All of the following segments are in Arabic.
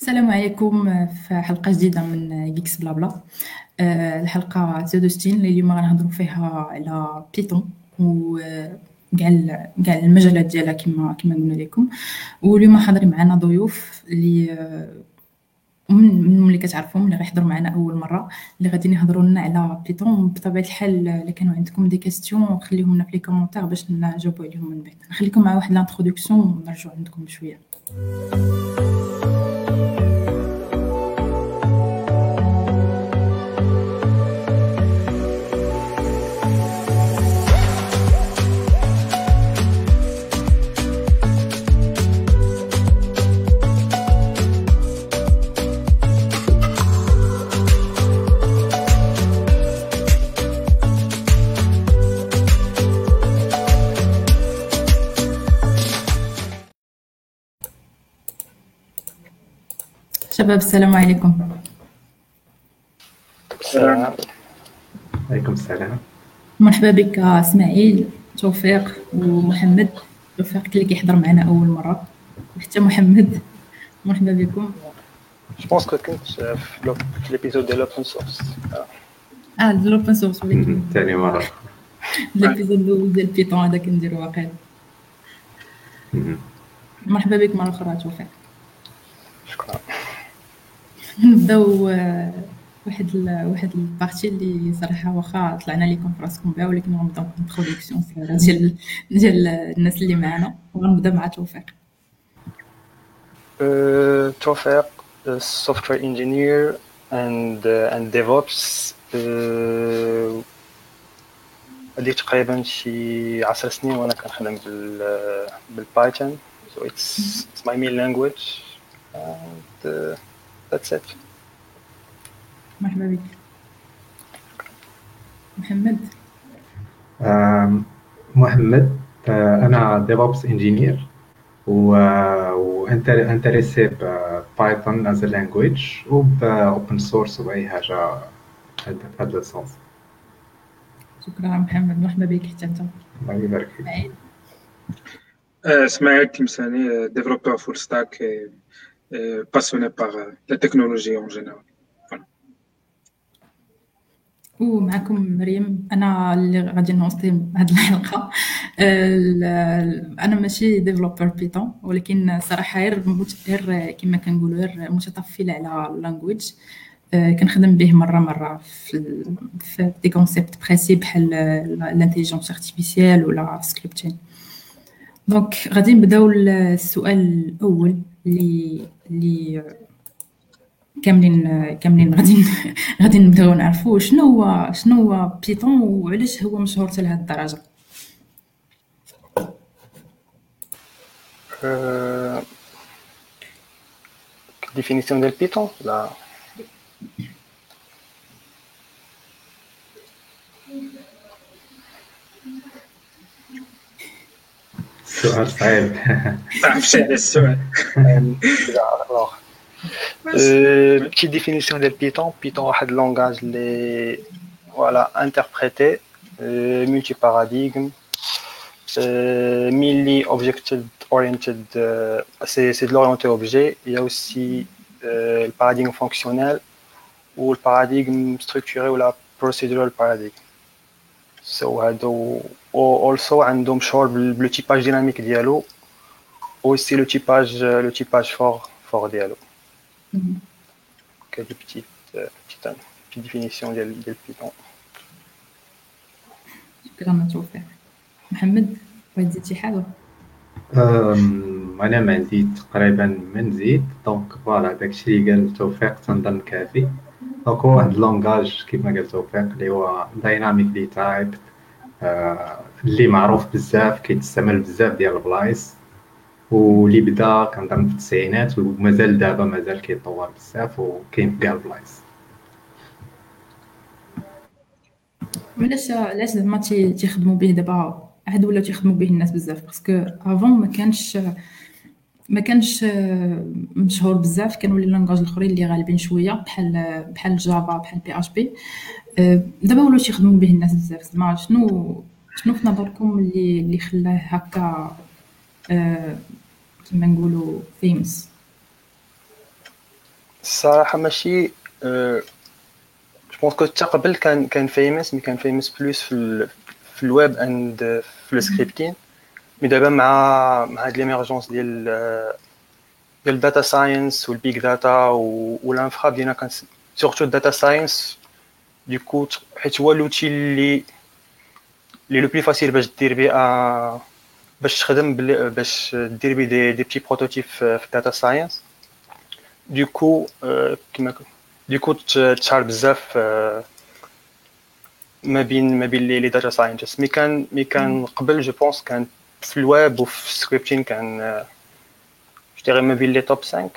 السلام عليكم في حلقة جديدة من GeeksBlaBla الحلقة 63 اللي اليوم غنهضروا فيها على Python و كاع كاع المجالات ديالها كما كما قلنا لكم واليوم حاضرين معنا ضيوف اللي من اللي كتعرفهم اللي غيحضروا معنا أول مرة اللي غادي يهضروا لنا على Python بطبيعة الحال إلا كانوا عندكم des questions خليهم لنا في les commentaires باش نجاوبوا عليهم من بعد. نخليكم مع واحد l'introduction ونرجعوا عندكم بشوية. شباب السلام عليكم. السلام. عليكم السلام. مرحبا بك إسماعيل توفيق ومحمد. توفيق اللي كيحضر معنا أول مرة. وحتى محمد. مرحبا بكم. je pense que كنت في l'épisode ديال open source آه ديال open source ولكن ثاني مرة. l'épisode الأول ديال Python هذا كنديرو واقيلا مرحبا بك مرة أخرى توفيق. شكرا. نبداو آه، واحد ال... واحد ال partie اللي صراحة واخا طلعنا لكم في راسكم بها ولكن غنبداو introduction ديال ديال الناس اللي معنا وغنبدا مع توفيق. Uh, توفيق software engineer and and DevOps هذيك تقريبا شي 10 سنين وأنا كنخدم بال بال Python so it's it's my language. And uh, that's it. مرحبا بك. محمد. محمد آه، أنا DevOps Engineer و وانتريسي ببايثون از لانجويج وبأوبن سورس حاجة في هذا ال sens شكرا محمد. مرحبا بك. حتى أنت. الله يبارك فيك. سعيد Euh, Ismaël Kimsani, euh, développeur full stack et euh, passionné par euh, la technologie en général. ومعكم مريم انا اللي غادي نوصي هذه الحلقه ال- انا ماشي ديفلوبر بيتون ولكن صراحه غير مت- غير كما كنقولوا غير متطفله على اللانجويج كنخدم به مره مره في ال- في دي كونسيبت بريسي بحال الانتيليجنس ارتيفيسيال ولا سكريبتين دونك غادي نبداو السؤال الاول اللي اللي كاملين كاملين غادي غادي نبداو نعرفوا شنو هو شنو هو Python وعلاش هو مشهور حتى لهاد الدرجة. Euh, définition del Python là السؤال صعيب تعرف شيء على السؤال alors euh, petite définition del Python Python واحد langage اللي voilà interprété euh, multiparadigme euh, mainly object oriented euh, c'est c'est de l'orienté objet il y a aussi euh, le paradigme fonctionnel ou le paradigme structuré ou la procedural paradigme so هادو و also عندهم شغل بال- بلو typage dynamique ديالو aussi le typage le typage fort fort ديالو مهم. quelques petites euh, petites, petites définitions ديال ديال Python شكرا توفيق محمد بغيت تزيد شي حاجه أم، انا ما عندي تقريبا ما نزيد دونك فوالا داكشي اللي قال توفيق تنظن كافي دونك هو واحد لونغاج كيما قال توفيق اللي هو دايناميكلي تايب اللي معروف بزاف كيتستعمل بزاف ديال البلايص. واللي بدا كنظن في التسعينات ومازال دابا مازال كيتطور بزاف وكاين في كاع البلايص. علاش علاش زعما تي- تيخدموا به دابا؟ عاد ولاو تيخدموا به الناس بزاف parce que avant ما كانش ما كانش آه، مشهور بزاف. كانوا les langages الاخرين اللي غالبين شوية بحال بحال Java بحال PHP دابا ولاو تيخدموا به الناس بزاف. زعما شنو شنو في نظركم اللي اللي خلاه هكا آه، كما نقولوا famous الصراحة ماشي je pense que حتى قبل كان كان famous mais كان famous plus في ال web and في ال scripting mais دابا مع مع هاد l'émergence ديال ديال ال data science وال big data وال infra بدينا كان surtout ال data science donc حيت هو l'outil اللي اللي le plus facile باش دير بيه باش تخدم باش دير بيه des des petits prototypes في ال data science donc كيما donc تشار بزاف ما بين ما بين les data scientists mais كان مي كان قبل je pense كان في الويب وفي ال scripting كان je dirais ما بين les top 5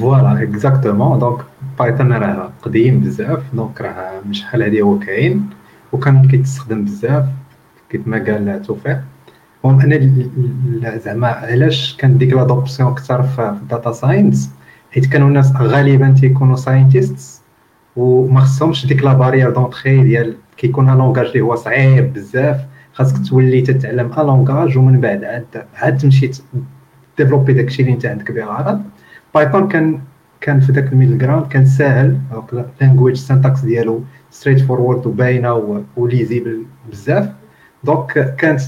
voilà exactement donc Python راه قديم بزاف donc راه من شحال هادي هو كاين. وكان كيتستخدم بزاف كيما قال توفيق. المهم أنا زعما علاش كان ديك l'adoption أكثر في ال data science حيت كانوا الناس غالبا تيكونوا scientist وما خصهمش ديك la barrière d'entrée ديال كيكون un langage اللي هو صعيب بزاف خاصك تولي تتعلم un langage ومن بعد عاد عاد تمشي développer داكشي اللي انت عندك به الغرض Python كان كان في ذاك ال middle ground كان ساهل. language syntax ديالو straightforward وباينه و lisible بزاف. donc كانت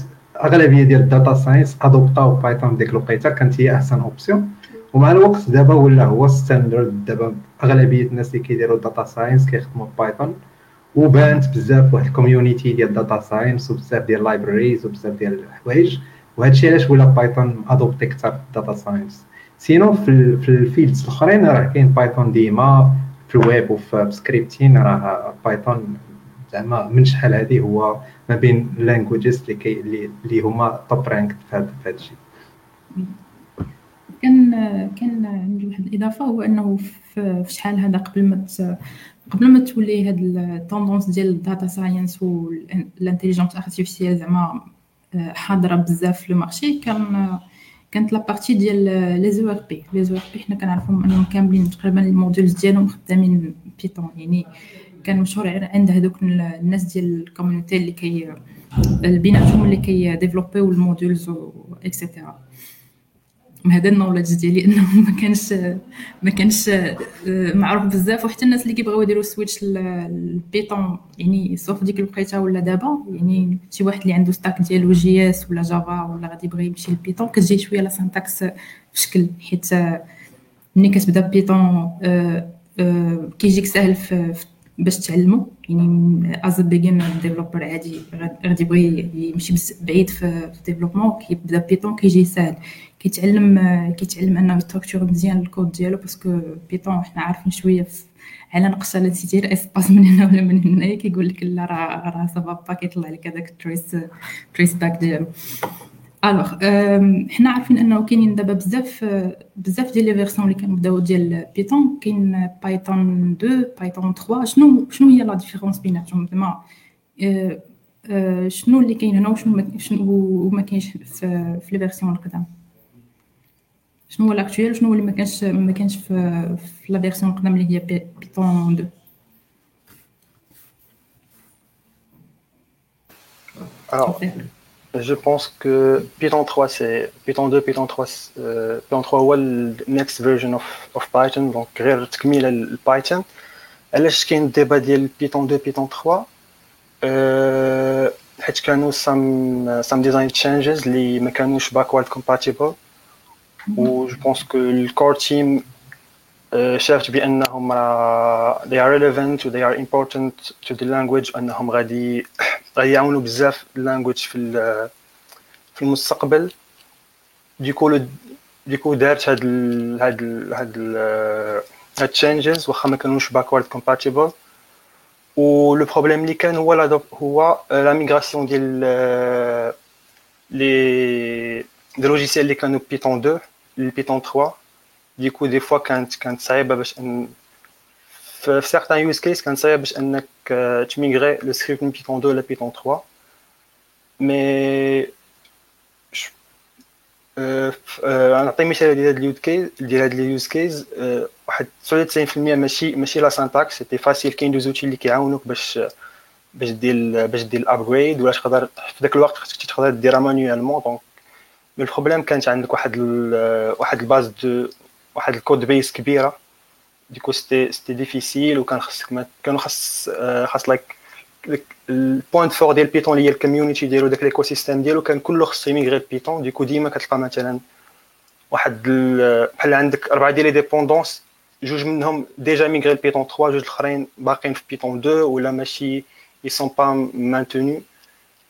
أغلبية ديال ال data science ادوبتاو Python ديك الوقيته كانت هي أحسن option ومع الوقت دابا ولا هو standard دابا أغلبية الناس اللي كيديروا data science كيخدموا Python وبانت بزاف واحد ال community ديال data science وبزاف ديال libraries وبزاف ديال الحوايج. وهذا الشيء علاش ولا Python adopté أكثر في ال data science sinon في, في ال fields الأخرين راه كاين Python ديما في الويب وفي scripting راه Python زعما من شحال هذه هو ما بين ال languages اللي كي اللي هما top rank في هذا الشيء. كان كان عندي واحد الإضافة هو إنه في شحال هذا قبل ما قبل ما تولي هاد ال tendance ديال ال data science وال intelligence artificielle زعما آه، حاضرة بزاف في ال marché كان كانت la partie ديال لي زو ار بي لي زو ار بي حنا كنعرفهم أنهم كاملين تقريبا ال modules ديالهم خدامين Python يعني كان مشهور عند هذوك الناس ديال ال community اللي كي بيناتهم اللي كي développiو ال modules et cetera هذا ال knowledge ديالي انه ما كانش ما كانش آه، معروف بزاف وحتى الناس اللي كيبغيو يديروا switch لل Python يعني سوف ديك الوقيته ولا دابا يعني شي واحد اللي عنده stack ديالو JS ولا Java ولا غادي يبغي يمشي لل Python كتجي شوية la syntaxe في شكل حيت آه، ملي كتبدا Python آه، كيجيك ساهل في باش تعلمو. يعني as beginner developer عادي غادي يبغي يمشي بعيد في ال développement كيبدا Python كيجي ساهل. كيتعلم كيتعلم انه ي structurer مزيان الكود ديالو parce que Python حنا عارفين شوية على نقص على تيدير espace من هنا ولا من هنايا كيقول لك لا راه راه سافا با كيطلع لك هذاك ال trace traceback ديالو. alors حنا عارفين أنه كاينين دابا بزاف بزاف ديال les versions اللي كنبداو ديال Python كاين Python 2 Python 3 شنو شنو هي la différence بيناتهم؟ زعما شنو اللي كاين هنا وشنو شنو ما كاينش في les versions القدام؟ شنو هو لاكتويل وشنو هو اللي ما كانش ما كانش في في لا فيرسيون القدام اللي هي بيتون 2 Alors, je pense que Python 3, c'est Python 2, Python 3, euh, Python 3 هو le next version of, of Python, donc غير تكميل البايثون. علاش كاين الديبا ديال Python 2, Python 3 أه حيت كانوا some some design changes اللي ما كانوش backward compatible و جو بونس كو الكور تيم شافت بانهم they are relevant و they are important to the language انهم غادي غادي يعاونوا بزاف اللانجويج في في المستقبل ديكو ديكو دارت هاد ال هاد ال هاد ال هاد تشينجز واخا ما كانوش باكورد كومباتيبل و لو بروبليم اللي كان هو لا هو لا ميغراسيون ديال لي دي لوجيسيال اللي كانوا بيتون 2 لبيتون 3 ديكو دي فوا كانت كانت صعيبه باش ان في سيغتان يوز كيس كان صعيب باش انك تميغري لو سكريبت من بيتون 2 لبيتون 3 مي نعطي مثال ديال هاد اليوز كيز ديال هاد اليوز كيز واحد 99% ماشي ماشي لا سانتاكس سيتي فاسيل كاين دوز اوتي اللي كيعاونوك باش باش دير باش دير الابجريد ولا تقدر في ذاك الوقت خصك تقدر ديرها مانيوالمون دونك مي البروبليم كانت عندك واحد واحد ال base de واحد ال code base كبيرة. du coup c'était c'était difficile وكان خصك كانوا خاص خاص like ال point fort ديال Python اللي هي ال community ديالو داك l'écosystème ديالو كان كله خصو ي migrer Python du coup ديما كتلقى مثلا واحد بحال عندك أربعة ديال les dépendances جوج منهم déjà migrés Python 3 جوج الأخرين باقيين في Python 2 ولا ماشي ils sont pas maintenus.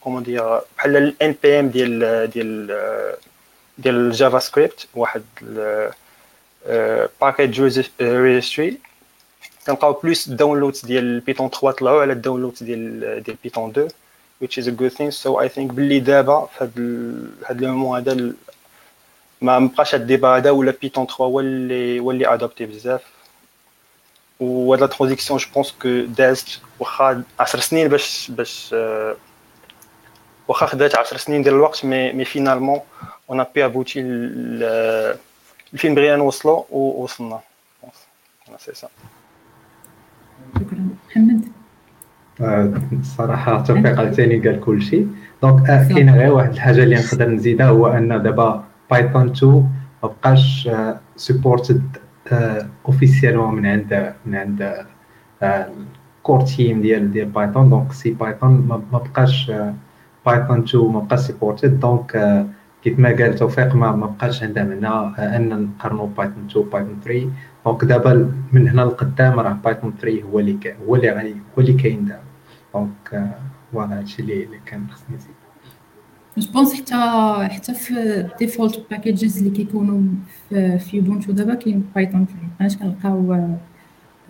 comment dire بحال ال NPM ديال ديال ديال ال JavaScript واحد package registry كنلقاو plus downloads ديال Python 3 طلعوا على ال downloads ديال ديال Python 2 which is a good thing. So I think باللي دابا في هاد le هذا ما مبقاش هاد ال débat هذا ولا Python 3 هو اللي هو اللي adopté بزاف. وهاد la transition je pense que دازت واخا 10 سنين باش باش واخا خدات 10 سنين ديال الوقت mais mais finalement on a abouti لفين بغينا نوصلو ووصلنا سي سا شكرا. محمد؟ الصراحه توفيق عاوتاني قال كل شيء donc كاين غير واحد الحاجة اللي نقدر نزيدها هو أن دابا Python 2 ما بقاش supported officiellement من عند من عند ال core team ديال ديال Python donc c'est Python ما بقاش Python 2 ما بقاش supported donc كيف ما قال توفيق ما, بقاش عندها معنى أن نقارنوا Python 2 Python 3 donc دابا من هنا لقدام راه Python 3 هو اللي هو اللي غادي هو اللي كاين دابا. donc voilà هادشي اللي كان خصني نزيد. je pense حتى حتى في default packages اللي كيكونوا في Ubuntu دابا كاين Python 3 مابقناش كنلقاو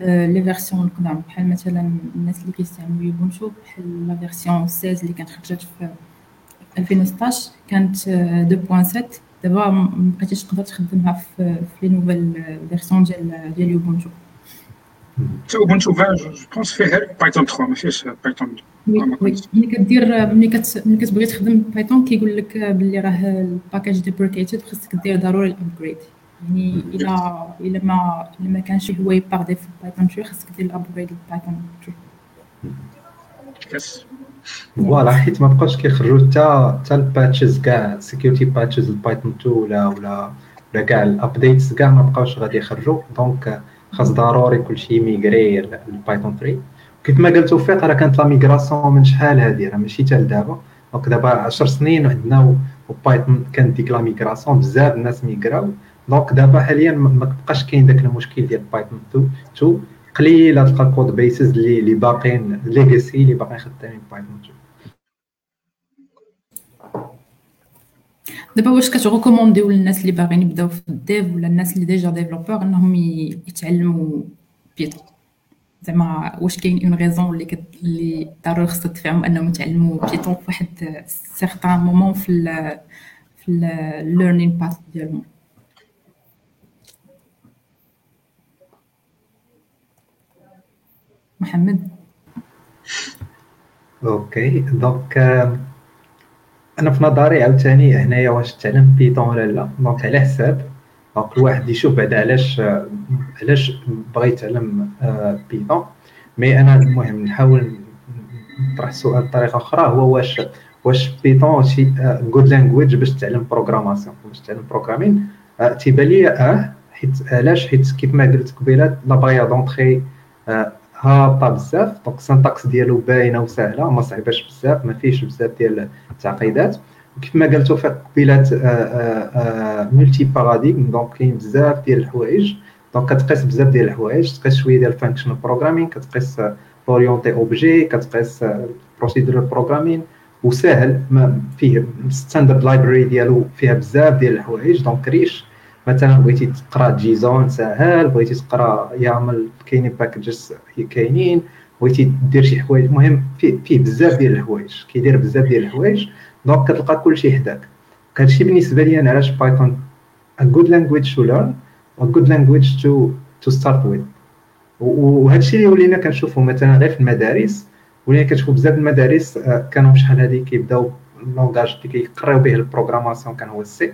les versions القدام بحال مثلا الناس اللي كيستعملوا Ubuntu بحال la version 16 اللي كانت خرجت في 2016 كانت 2.7 دابا ما بقيتيش تقدر تخدمها في les nouvelles versions ديال ديال Ubuntu Ubuntu 20 je pense فيه Python 3 ما فيهش Python oui oui ملي كدير ملي كتبغي تخدم Python كيقول لك باللي راه ال package deprecated خصك دير ضروري ال upgrade يعني الا الا ما الا ما كانش هو upgradé في Python 3 خصك دير ال upgrade ل Python 3 yes voilà حيت ما بقاوش كيخرجوا حتى حتى ال patches كاع security patches ال Python 2 ولا ولا ولا كاع ال updates كاع ما بقاوش غادي يخرجوا. donc خاص ضروري كلشي migrer لل Python 3 كيف ما قلت توفيق راه كانت la migration من شحال هادي؟ راه ماشي حتى لدابا. donc دابا 10 سنين عندنا و Python كانت ديك la migration بزاف الناس migrاو donc دابا حاليا ما بقاش كاين داك المشكل ديال Python 2 قليله تلقى ال code bases اللي اللي باقيين legacy اللي باقيين خدامين Python 2 دابا واش كت recommandiو للناس اللي باغيين يبداو في ال dev ولا الناس اللي déjà développeurs انهم يتعلموا Python زعما واش كاين une raison اللي كت... اللي ضروري خصها تدفعهم انهم يتعلموا Python في واحد certain moment في ال في ال learning path ديالهم؟ محمد. okay donc أنا في نظري عاوتاني هنايا واش تعلم Python ولا لا. donc على حساب دونك الواحد يشوف بعدا علاش علاش بغى يتعلم Python. mais أنا المهم نحاول نطرح السؤال بطريقة أخرى هو واش واش Python شي good language باش تعلم programmation باش تعلم programming تيبان لي آه حيت علاش؟ حيت كيف ما قلت قبيلة لا باغيا دونطخي هابطه بزاف donc ال syntaxe ديالو باينة وسهلة ما صعيباش بزاف ما فيهش بزاف ديال التعقيدات. وكيف ما قال توفيق قبيلات multi-paradigme donc كاين بزاف ديال الحوايج. donc كتقيس بزاف ديال الحوايج تقيس شوية ديال ال functional programming كتقيس orienté objet كتقيس procedure programming وساهل ما فيه standard library ديالو فيها بزاف ديال الحوايج donc ريش مثلا بغيتي تقرأ JSON ساهل بغيتي تقرأ YAML كاينين packages كاينين بغيتي دير شي حوايج. المهم فيه, فيه بزاف ديال الحوايج كيدير بزاف ديال الحوايج. donc كتلقى كلشي حداك. هادشي بالنسبة لي أنا علاش Python a good language to learn a good language to to start with. وهذا الشيء اللي ولينا كنشوفوا مثلا غير في المدارس ولينا كنشوفوا بزاف المدارس آه، كانوا شحال هادي كيبداو ال langage اللي كيقراو به ال programmation كان هو ال C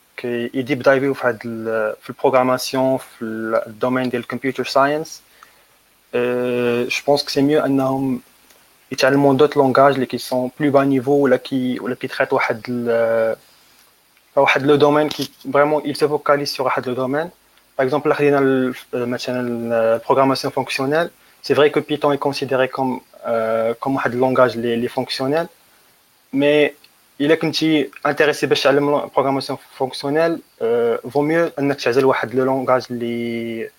يديب دايفيو في هاد في البروغراماسيون في الدومين ديال الكمبيوتر ساينس جو بونس كو سي ميو انهم يتعلموا دوت لونغاج اللي كي سون بلو با نيفو ولا كي ولا كي تريت واحد واحد لو دومين كي فريمون il se focalise sur واحد لو دومين باغ اكزومبل لا خدينا مثلا البروغراماسيون فونكسيونيل سي فري كو بيتون est considéré comme euh, comme واحد لونغاج اللي اللي فونكسيونيل مي إلا كنتي intéressé باش تعلم programmation fonctionnelle vaut mieux إنك تعزل واحد le langage اللي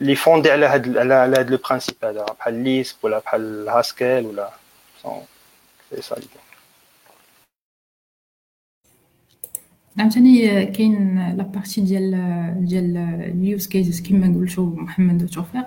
اللي fondé على هاد على على هاد le principe هذا بحال Lisp ولا بحال Haskell ولا سي سا عاوتاني كاين la partie ديال ديال ال use cases كيما قلتو محمد وتوفيق.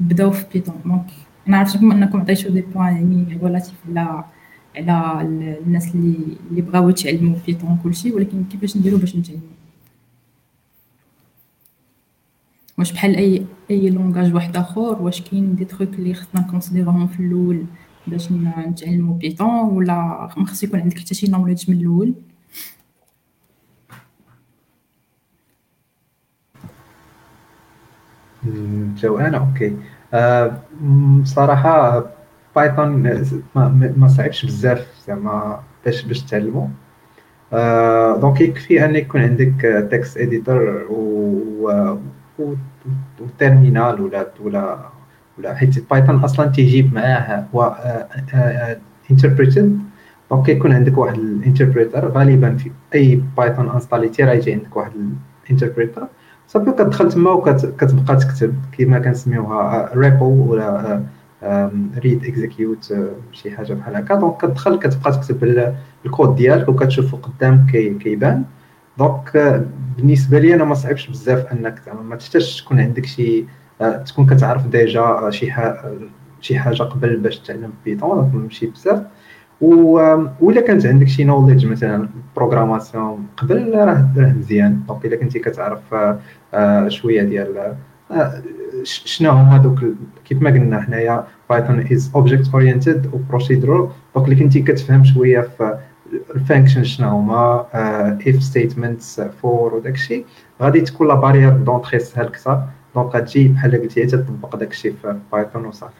نبداو في Python donc أنا عرفتكم أنكم عطيتو des points يعني relatifs على على الناس اللي اللي بغاو يتعلموا Python كلشي ولكن كيفاش نديرو باش نتعلموا واش بحال اي أي langage واحد آخر واش كاين des trucs اللي خصنا نكونسيديروهم في الأول باش نتعلموا Python ولا ما خص يكون عندك حتى شي knowledge من الأول؟ je أنا okay. أه بصراحه Python ما, ما صعيبش بزاف زعما باش باش تعلمو. أه donc يكفي أن يكون عندك text editor و و terminal ولا ولا ولا حيت Python أصلا تيجيب معاه هو interpreted donc كيكون عندك واحد ال interpreter غالبا في أي Python installiti راه يجي عندك واحد ال interpreter. صافي كتدخل تما وكتبقى تكتب كما كنسميوها REPL ولا read execute شي حاجة بحال هكا. donc كتدخل كتبقى تكتب الكود ديالك وكتشوفو قدامك كيبان. donc بالنسبة لي أنا ما صعيبش بزاف أنك ما تحتاجش تكون عندك شي آه، تكون كتعرف déjà شي شي حاجة قبل باش تعلم Python ماشي بزاف. ولا كانت عندك شي knowledge مثلا programmation قبل راه مزيان. donc إلا كنتي كتعرف آه، شوية ديال آه، شنو هما دوك كيف ما قلنا حنايا Python is object oriented و procedural donc اللي كنتي كتفهم شوية في ال function شنو هما if statements for وداكشي غادي تكون la barrière d'entrée سهل أكثر donc غتجي بحال قلتي تطبق داكشي في Python وصافي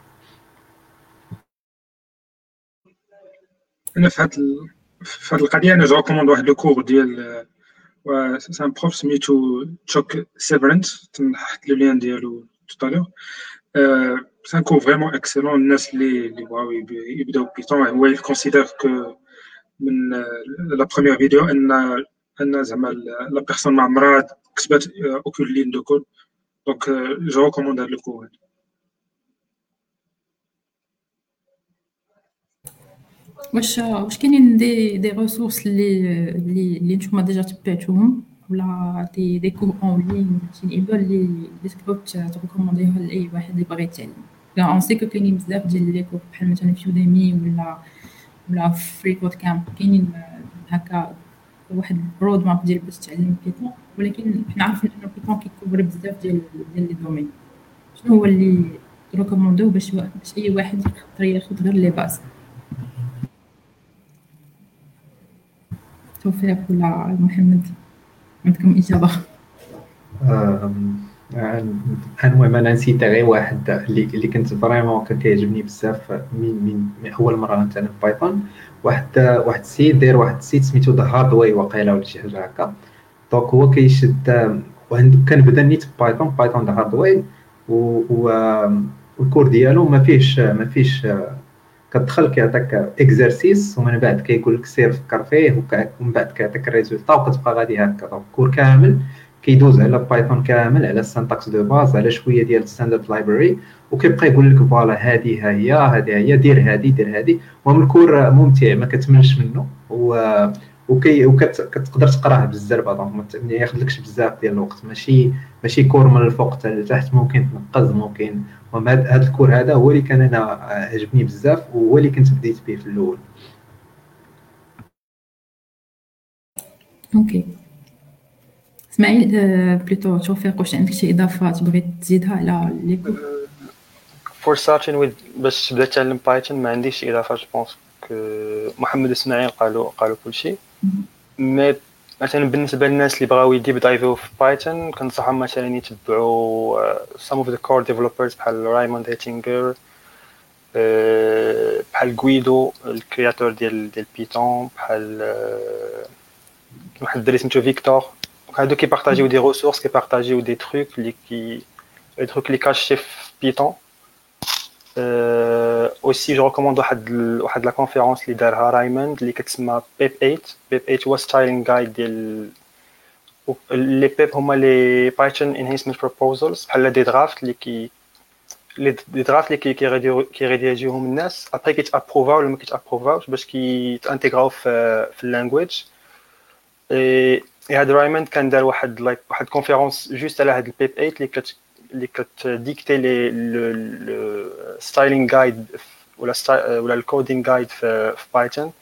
أنا في هاد القضية أنا جو ريكوموند واحد لو كور ديال سي ان بروف سميتو تشوك سيفرنت تنحط لو لين ديالو توتالور سي ان كور فريمون اكسلون الناس اللي اللي بغاو يبداو بيتون هو يكونسيدير كو من لا بروميير فيديو ان ان زعما لا بيرسون ما عمرها كتبات اوكول لين دو كود دونك جو ريكوموند هاد الكور هذا واش واش كاينين des des ressources اللي اللي اللي نتوما déjà تبعتوهم ولا des des cours en ligne تنعيبوا اللي اللي تقدروا تـ recommander يوها لأي واحد اللي باغي يتعلم. on sait que كاينين بزاف ديال les cours بحال مثلا في Udemy ولا ولا freeCodeCamp كاينين هكا واحد ال roadmap ديال باش تعلم Python ولكن حنا عارفين ان Python كي couvrir بزاف ديال ديال les domaines شنو هو اللي recommandو باش باش أي واحد يقدر ياخذ غير les bases توفيق ولا محمد؟ عندكم إجابة. المهم أنا نسيت غير واحد اللي, كنت vraiment كان كيعجبني بزاف من من أول مرة نتعلم Python واحد واحد السيد داير واحد ال site سميتو the hard way واقيلا ولا شي حاجة هكا. donc هو كيشد كان بدا نيت Python Python the hard way وال cours ديالو ما فيهش ما فيهش كتدخل كيعطيك exercice ومن بعد كيقول لك سير فكر فيه ومن بعد كيعطيك ال résultat وكتبقى غادي هكا. donc cours كامل كيدوز على Python كامل على ال syntaxe de base على شوية ديال ال standard library وكيبقى يقول لك voilà هذه ها هي هذه هي دير هذه دير هذه المهم ال cours ممتع ما كتملش منه. و وكي وكتقدر تقراه بالزربه donc ما ياخذلكش بزاف ديال الوقت. ماشي ماشي cours من الفوق حتى لتحت ممكن تنقز ممكن. هذا ال cours هذا هو اللي كان أنا عجبني بزاف وهو اللي كنت بديت به في الأول. okay. إسماعيل plutôt توفيق واش عندك شي اضافات بغيت تزيدها على لي for starting with باش تبدا تعلم Python ما عنديش اضافات je pense محمد إسماعيل قالوا قالوا كل شيء. mais مثلا بالنسبة للناس اللي بغاو يديب دايفو في Python كنصحهم مثلا يتبعوا some of the core developers بحال Raymond Hettinger بحال Guido ال créateur ديال ديال Python بحال واحد الدري سميتو فيكتور. هادو كيبارطاجيو دي ريسورس كيبارطاجيو دي تروك اللي كي تروك اللي كاشي في بيتون. اوسي جو ريكوموند واحد واحد لا كونفيرونس اللي دارها رايموند اللي كتسمى بيب 8 بيب 8 هو ستايلينغ جايد ديال لي بيب هما لي بايثون انهانسمنت بروبوزلز بحال دي درافت اللي كي لي دي درافت اللي كيريديجيوهم الناس ابري كيتابروفاو ولا ما كيتابروفاوش باش كيتانتيغراو في في اللانجويج هاد رايموند كان دار واحد لايك واحد كونفيرونس جوست على هاد البيب 8 اللي كت اللي كتديكتي لي ستايلينغ جايد ولا ولا الكودينغ جايد في بايثون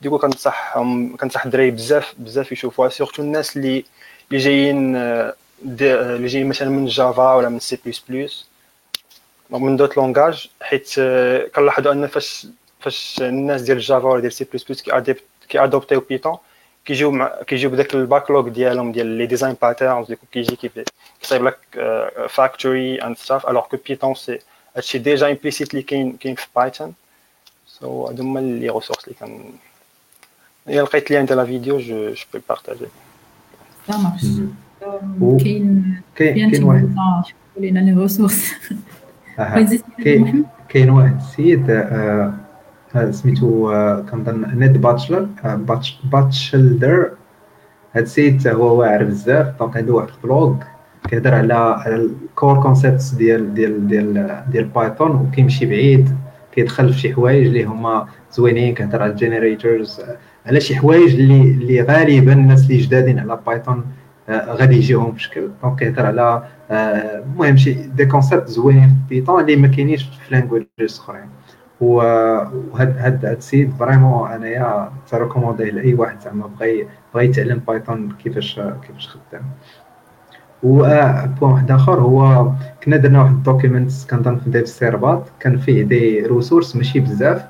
ديكو كنصحهم كنصح الدراري بزاف بزاف يشوفوها. سورتو الناس اللي اللي جايين اللي جايين مثلا من جافا ولا من سي بلس بلس من دوت لونغاج حيت كنلاحظوا أن فاش فاش الناس ديال جافا ولا ديال سي بلس بلس كي ادوبتيو بيتون كيجيو مع كيجيو بداك الباكلوغ ديالهم ديال لي ديزاين باترنز ديكو كيجي كيصايب لك فاكتوري اند ستاف الوغ كو بيتون سي هادشي ديجا امبليسيتلي كاين كاين في بايثون سو هادو هما لي ريسورس اللي كان الا لقيت ليان ديال لا فيديو جو جو بو بارطاجي ça marche كاين كاين واحد لينا لي ريسورس كاين واحد السيد سميتو كنظن نيد باتشلر باتشلدر. هاد السيد هو واعر بزاف donc عنده واحد ال blog كيهضر على ال core concepts ديال ديال ديال ديال Python وكيمشي بعيد كيدخل في شي حوايج اللي هما زوينين كيهضر على ال generators على شي حوايج اللي اللي غالبا الناس اللي جدادين على Python غادي يجيهم بشكل. donc كيهضر على المهم شي des concepts زوينين في Python اللي ما كاينينش في languages أخرين. وهاد هاد هاد السيد vraiment انايا ت recommander ه لأي واحد زعما بغى بغى يتعلم Python كيفاش كيفاش خدام. و point واحد آخر هو كنا درنا واحد ال document كنظن في DevC Rabat كان فيه des ressources ماشي بزاف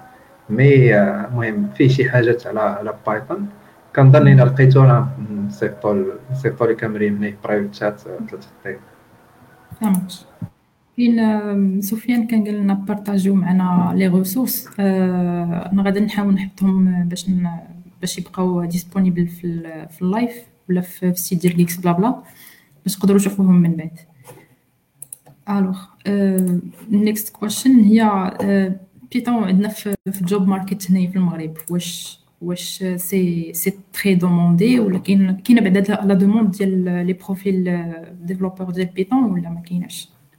mais المهم فيه شي حاجات على على Python. كنظن الا لقيتو راه نصيفطو نصيفطو لك مريم le private chat ثلاث دقائق كاين سفيان كان قال لنا partageو معنا les ressources. أنا غادي نحاول نحطهم باش باش يبقاو disponibles في في ال live ولا في ال site ديال Geeksblabla باش تقدروا تشوفوهم من بعد. alors next question هي Python عندنا في ال job market هنايا في المغرب. واش واش c'est c'est très demandé ولا كاين كاينة بعدا la demande ديال les profils développeur ديال Python ولا ما كايناش؟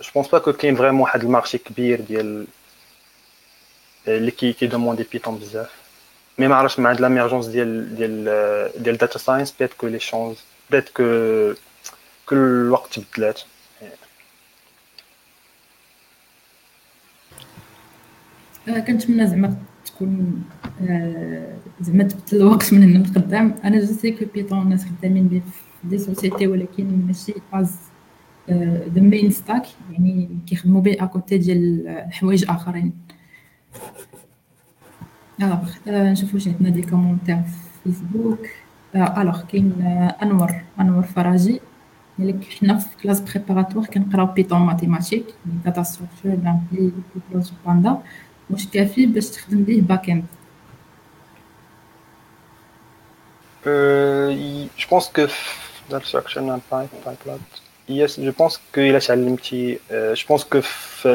je pense pas que quelqu'un vraiment a marché qui demande des bizarre mais malheureusement de l'urgence data science peut-être que les choses peut-être que le temps des sociétés ذا مين ستاك يعني كيخدموا به اكوتي ديال حوايج آخرين. الوغ نشوفو واش عندنا دي كومونتير في فيسبوك الوغ كاين انور انور فراجي قالك حنا في كلاس بريباراتوار كنقراو بيتون ماتيماتيك داتا ستركتور لامبلي بلوز باندا واش كافي باش تخدم به باك اند جو بونس كو داتا ستركتور بايب يس جو بونس كو الا تعلمتي جو بونس كو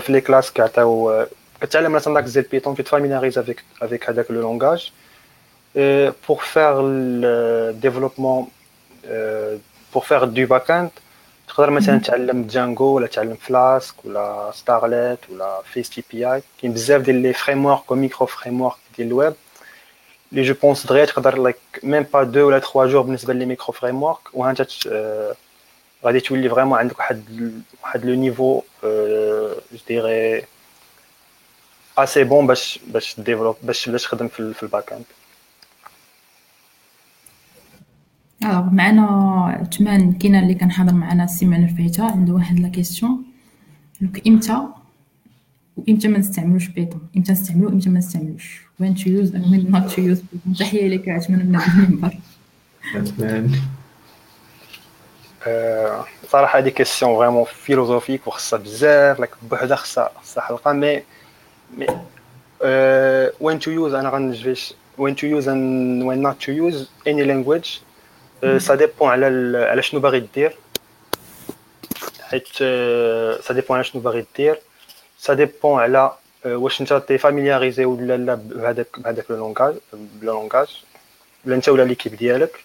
في لي كلاس كيعطيو كتعلم مثلا داك زي البيتون tu te familiarises avec avec هذاك لو لونغاج pour faire le développement pour faire du backend تقدر مثلا تعلم جانجو ولا تعلم فلاسك ولا ستارليت ولا فيس تي بي اي كاين بزاف ديال لي فريم ورك وميكرو فريم ورك ديال الويب لي جو بونس دغيا تقدر لايك ميم با دو ولا تخوا جور بالنسبه لي ميكرو فريم ورك وها انت غادي تولي vraiment عندك واحد واحد le niveau je dirais assez bon باش باش développe باش باش تخدم في, في ال back-end alors معنا عثمان كاينة اللي كان حاضر معنا السيمانة الفايتة عنده واحد la question donc إمتى؟ وإمتى ما نستعملوش بيتون إمتى نستعملو إمتى ما نستعملوش؟ وين تو يوز اند وين نوت تو يوز تحية لك عثمان من المنبر. عثمان. صراحه هذه كيسيون فريمون فيلوزوفيك وخصها بزاف لك بوحدها خصها خصها حلقه مي مي وين تو يوز انا غنجيش وين تو يوز and when not to use any language سا ديبون على على شنو باغي دير حيت سا ديبون على شنو باغي دير سا ديبون على واش انت تي فاميلياريزي ولا لا بهذاك بهذاك لو لونغاج لو لونغاج ولا انت ولا ليكيب ديالك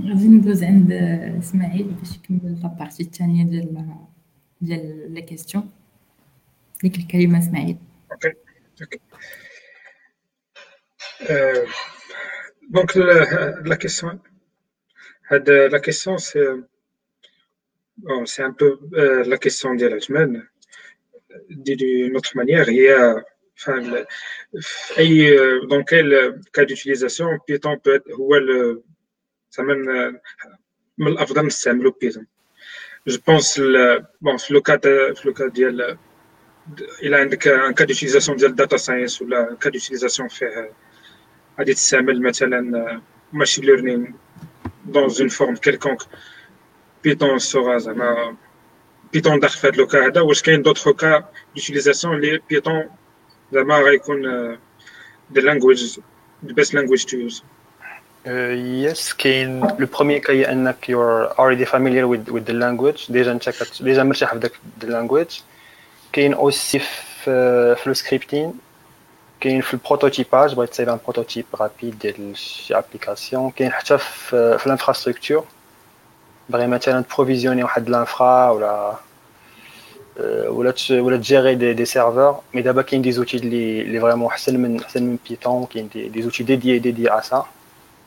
غادي ندوز عند اسماعيل باش يكمل لابارتي الثانيه ديال ديال لي كيستيون ديك الكلمه اسماعيل اوكي اوكي دونك لا كيسيون la question, c'est bon, c'est un peu euh, la question de la semaine. D'une autre manière, il y a enfin, et, euh, dans quel cas d'utilisation Python peut être ou le ça même الافضل نستعملوا Python. Je pense le, bon في le cas de في le cas ديال il a un cas d'utilisation ديال data science ولا un cas d'utilisation فيه غادي تستعمل مثلا machine learning dans une forme quelconque Python sera Python داخل في هذا لو كا هذا واش كاين d'autres cas d'utilisation اللي Python زعما غيكون the language the best language to use Uh, yes, كاين لو بروميير كاي انك you're already familiar with with the language ديجا انت كت ديجا مرتاح في داك the language كاين اوسي في في لو سكريبتين كاين في البروتوتيباج بغيت تصايب ان بروتوتيب رابيد ديال شي ابليكاسيون كاين حتى في, في الانفراستركتور باغي مثلا تبروفيزيوني واحد لانفرا ولا ولا ولا تجيري دي, دي سيرفور مي دابا كاين دي زوتي اللي اللي فريمون احسن من احسن من بيتون كاين دي, دي زوتي ديدي ديدي ا سا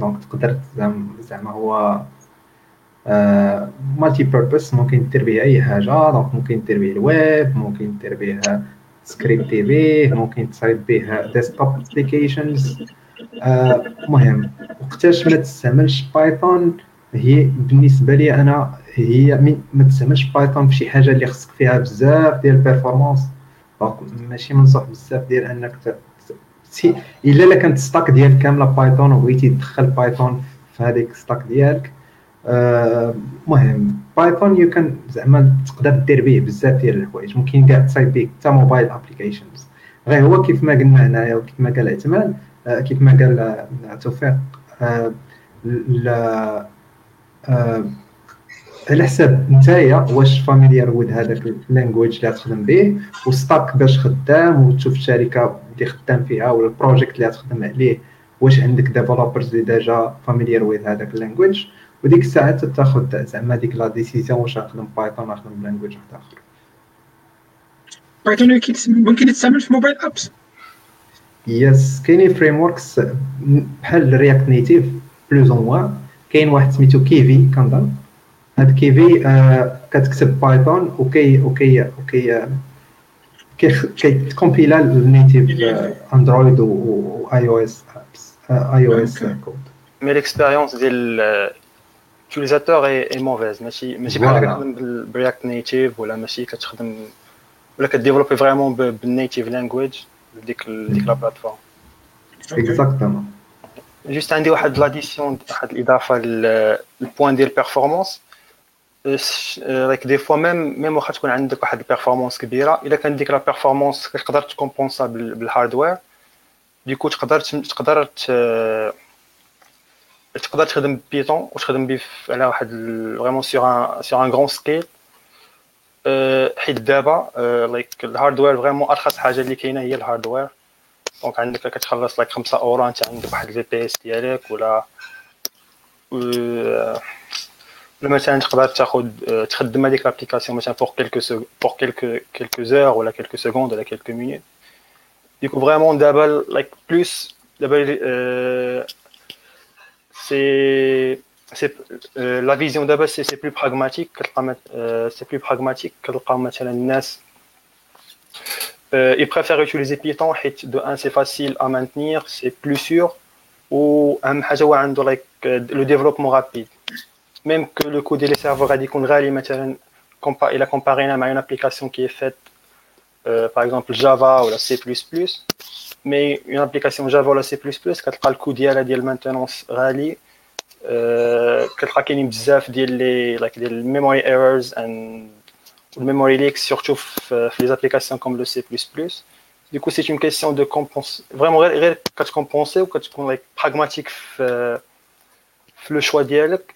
دونك تقدر زعما هو multi-purpose ممكن دير به أي حاجة donc ممكن دير به الويب ممكن دير به scripter به ممكن تصايب به desktop applications مهم. وقتاش ما تستعملش Python هي بالنسبة لي أنا هي ما تستعملش Python في شي حاجة اللي خصك فيها بزاف ديال ال performance ماشي منصح بزاف ديال أنك si إلا إلا كانت stack ديالك كاملة Python وبغيتي تدخل بايثون في هذيك stack ديالك المهم Python you can زعما تقدر دير به بزاف ديال الحوايج. ممكن كاع تصايب به حتى mobile applications غير هو كيف ما قلنا هنايا وكيف ما قال اعتماد كيف ما قال توفيق على حساب نتايا واش familiar with هذاك ال language اللي غتخدم به و stack باش خدام وتشوف الشركة اللي خدام فيها ولا ال project اللي غتخدم عليه واش عندك developers اللي déjà familiar with هذاك ال language وديك الساعة تاخذ زعما ديك la décision واش غنخدم Python ولا نخدم ب language واحد آخر. Python ممكن يتستعمل في mobile apps yes كاينين frameworks بحال React Native plus ou moins كاين واحد سميتو Kivy كنظن. هاد كيفي آه كتكتب بايثون وكي وكي وكي كيكومبيلا النيتيف اندرويد و اي او اس اي او اس كود مي ليكسبيريونس ديال اليوتيليزاتور اي موفيز ماشي ماشي بحال كتخدم برياكت نيتيف ولا ماشي كتخدم ولا كديفلوبي فريمون بالنيتيف لانجويج ديك ديك لا بلاتفورم اكزاكتومون جوست عندي واحد لاديسيون واحد الاضافه للبوان ديال البيرفورمانس لايك دي فوا ميم ميم واخا تكون عندك واحد البيرفورمانس كبيره الا كان ديك لا بيرفورمانس كتقدر تكومبونسا بالهاردوير ديكو تقدر تقدر تقدر تخدم بيتون وتخدم به على واحد فريمون سيغ ان سيغ ان غران سكيل حيت دابا لايك الهاردوير فريمون ارخص حاجة اللي كاينة هي الهاردوير دونك عندك كتخلص لايك 5 اورو انت عندك واحد الفي بي اس ديالك ولا مثلا تقدر تاخذ تخدم هذيك لابليكاسيون مثلا بور كيلكو بور كيلكو كيلكو زور ولا كيلكو سكوند ولا كيلكو مينوت ديكو فريمون دابا لايك بلوس دابا سي سي لا فيزيون دابا سي سي بلو براغماتيك كتلقى سي بلو براغماتيك كتلقى مثلا الناس ils préfèrent utiliser Python حيت de un c'est facile à maintenir c'est plus sûr واهم حاجه هو عنده لايك لو ديفلوبمون رابيد ميم كو لو كود ديال السيرفر غادي يكون غالي مثلا الى كومبارينا مع اون ابليكاسيون كي فيت باغ اكزومبل جافا ولا سي بلس بلس مي اون ابليكاسيون جافا ولا سي بلس بلس كتلقى الكود ديالها ديال المانتونونس غالي كتلقى كاينين بزاف ديال لي لايك ديال الميموري ايرورز اند الميموري ليك سورتو في لي ابليكاسيون كوم لو سي بلس بلس Du coup, c'est une question de compenser. Vraiment, quand tu compenses ou quand tu es pragmatique le choix ديالك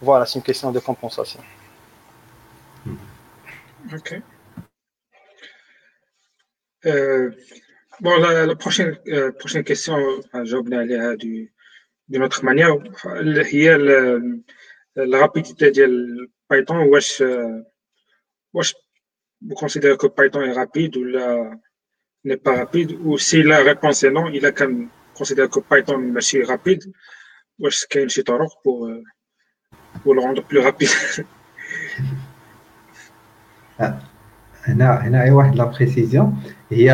Voilà, c'est une question de compensation. Ok. Euh, bon, la, la prochaine, euh, prochaine question, جاوبنا d'une autre manière هي la rapidité de Python واش واش vous considérez que Python est rapide ou n'est pas rapide ou si la réponse est non il a quand considère que Python est rapide واش كاين شي طرق pour pour le rendre plus rapide. هنا هنا واحد la précision هي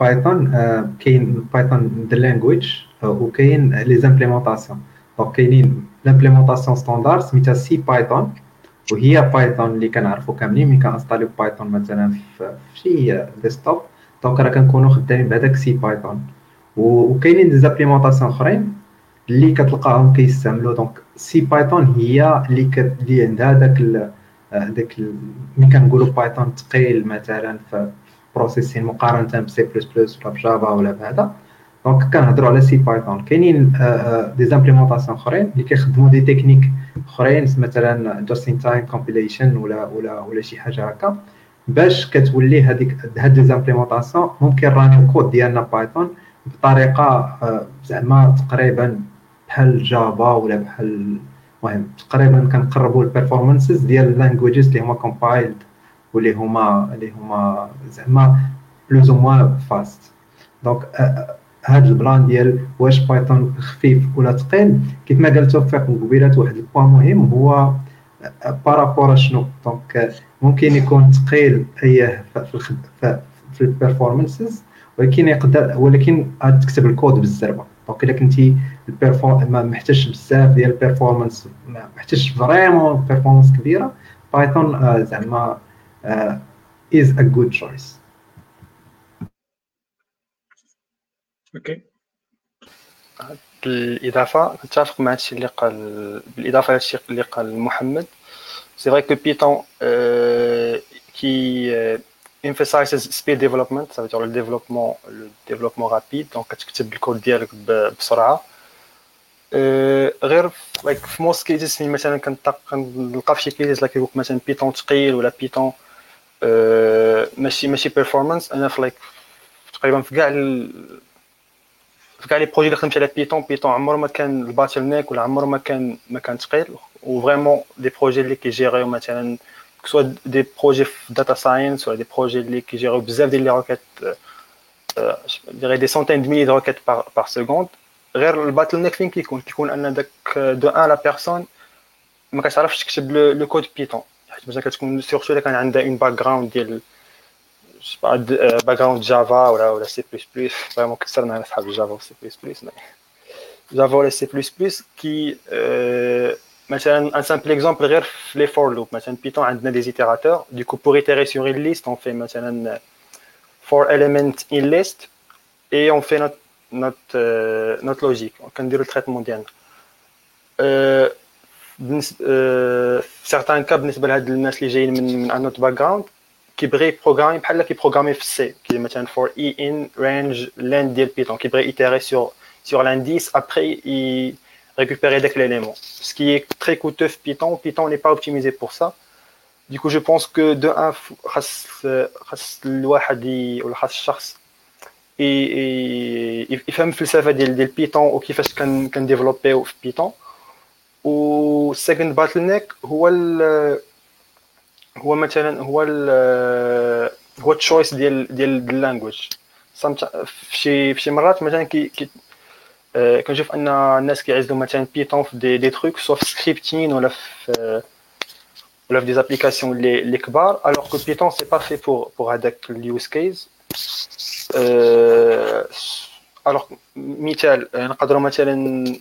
Python كاين Python the language وكاين les implémentations donc كاينين l'implémentation standard سميتها CPython وهي Python اللي كنعرفو كاملين ملي كنستاليو Python مثلا في شي desktop donc راه كنكونو خدامين بهذاك CPython وكاينين des implémentations اخرين اللي كتلقاهم كيستعملوا. donc CPython هي اللي كت... اللي عندها داك داك ملي كنقولوا Python ثقيل مثلا في processing مقارنة بسي بلس بلس ولا ب Java ولا بهذا donc كنهضروا على CPython كاينين des implémentations أخرين اللي كيخدموا des techniques أخرين مثلا just in time compilation ولا ولا ولا شي حاجة هكا. باش كتولي هذيك هاد des implémentations ممكن راني الكود ديالنا Python بطريقة زعما تقريبا بحال Java ولا بحال المهم تقريبا كنقربوا ال performances ديال ال languages اللي هما compiled واللي هما اللي هما زعما plus ou moins fast donc هذا ال plan ديال واش Python خفيف ولا ثقيل كيف ما قال توفيق قبيلات واحد ال point مهم هو par rapport شنو. donc ممكن يكون ثقيل أيه في في ال performances ولكن يقدر ولكن تكتب الكود بالزربة. donc إلا كنتي ما محتاجش بزاف ديال ال performance ما محتاجش vraiment performance كبيرة. Python زعما is a good choice. OK بالإضافة نتفق مع الشيء اللي قال بالإضافة للشيء اللي قال محمد. سي فري كو بيتون كي emphasizes speed development ça veut dire le développement le développement rapide. Donc كتكتب الكود ديالك بسرعة غير لايك في موست كيزز مثلا كنلقى في شي كيزز لايك يقولك مثلا بيتون ثقيل ولا بيتون ماشي ماشي بيرفورمانس انا في لايك تقريبا في كاع في كاع لي بروجي اللي خدمت على بيتون بيتون عمره ما كان الباتل نيك ولا عمره ما كان ما كان ثقيل وفريمون دي بروجي اللي كيجيريو مثلا سوا دي بروجي في داتا ساينس ولا دي بروجي اللي كيجيريو بزاف ديال لي روكيت ديغي دي سونتين دو ميلي دو روكيت بار سكوند غير الباتل نيك فين كيكون كيكون ان داك دو ان لا بيرسون ما كتعرفش تكتب لو كود بيتون حيت مثلا كتكون سيرتو الا كان عندها اون باك جراوند ديال باك جراوند جافا ولا ولا سي بلس بلس فريمون كثرنا على صحاب جافا و سي بلس بلس جافا ولا سي بلس بلس كي مثلا ان سامبل اكزومبل غير في لي فور لوب مثلا بيتون عندنا دي زيتيراتور دو كو بور ايتيري سور اون ليست اون في مثلا فور element in list et on fait notre notre euh, notre logique كنديرو التريتمون ديالنا euh, في سيغتان كا بالنسبه لهاد الناس اللي جايين من من ان اوت باك جراوند كيبغي بروغرامي بحال كيبروغرامي في السي كي مثلا فور اي ان رينج لين ديال بيتون كيبغي ايتيري سور sur l'indice après il récupérer dès l'élément ce qui est très coûteux في Python Python n'est pas optimisé pour ça du coup je pense que de un يفهم الفلسفه ديال ديال بيتون وكيفاش كان كنديفلوبيو في بيتون و السكند باتل نيك هو ال هو مثلا هو ال هو التشويس ديال ديال اللانجويج في شي في شي مرات مثلا كي كي كنشوف ان الناس كيعزلوا مثلا بيتون في دي دي تروك سوا في سكريبتين ولا في ولا في دي زابليكاسيون اللي اللي كبار الوغ كو بيتون سي با في بور بور هذاك اليوز كيز Euh, alors Michel, euh,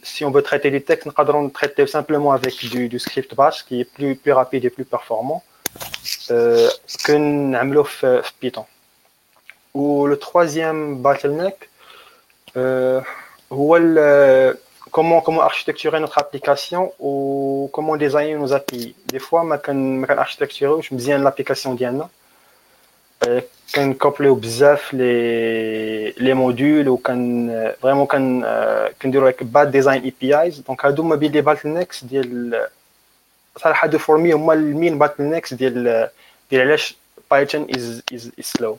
si on veut traiter du texte, nous le traiter simplement avec du, script bash qui est plus, rapide et plus performant euh, que nous euh, Python. Ou le troisième bottleneck, comment, comment architecturer notre application ou comment designer nos API. Des fois, je architecture, je me l'application d'Yana. كنكوبليو بزاف لي لي موديول وكان فريمون كان كنديروا لك باد ديزاين اي بي ايز دونك هادو ما بين لي باتل نيكس ديال صراحه هادو فور هما المين باتل نيكس ديال ديال علاش بايثون از از سلو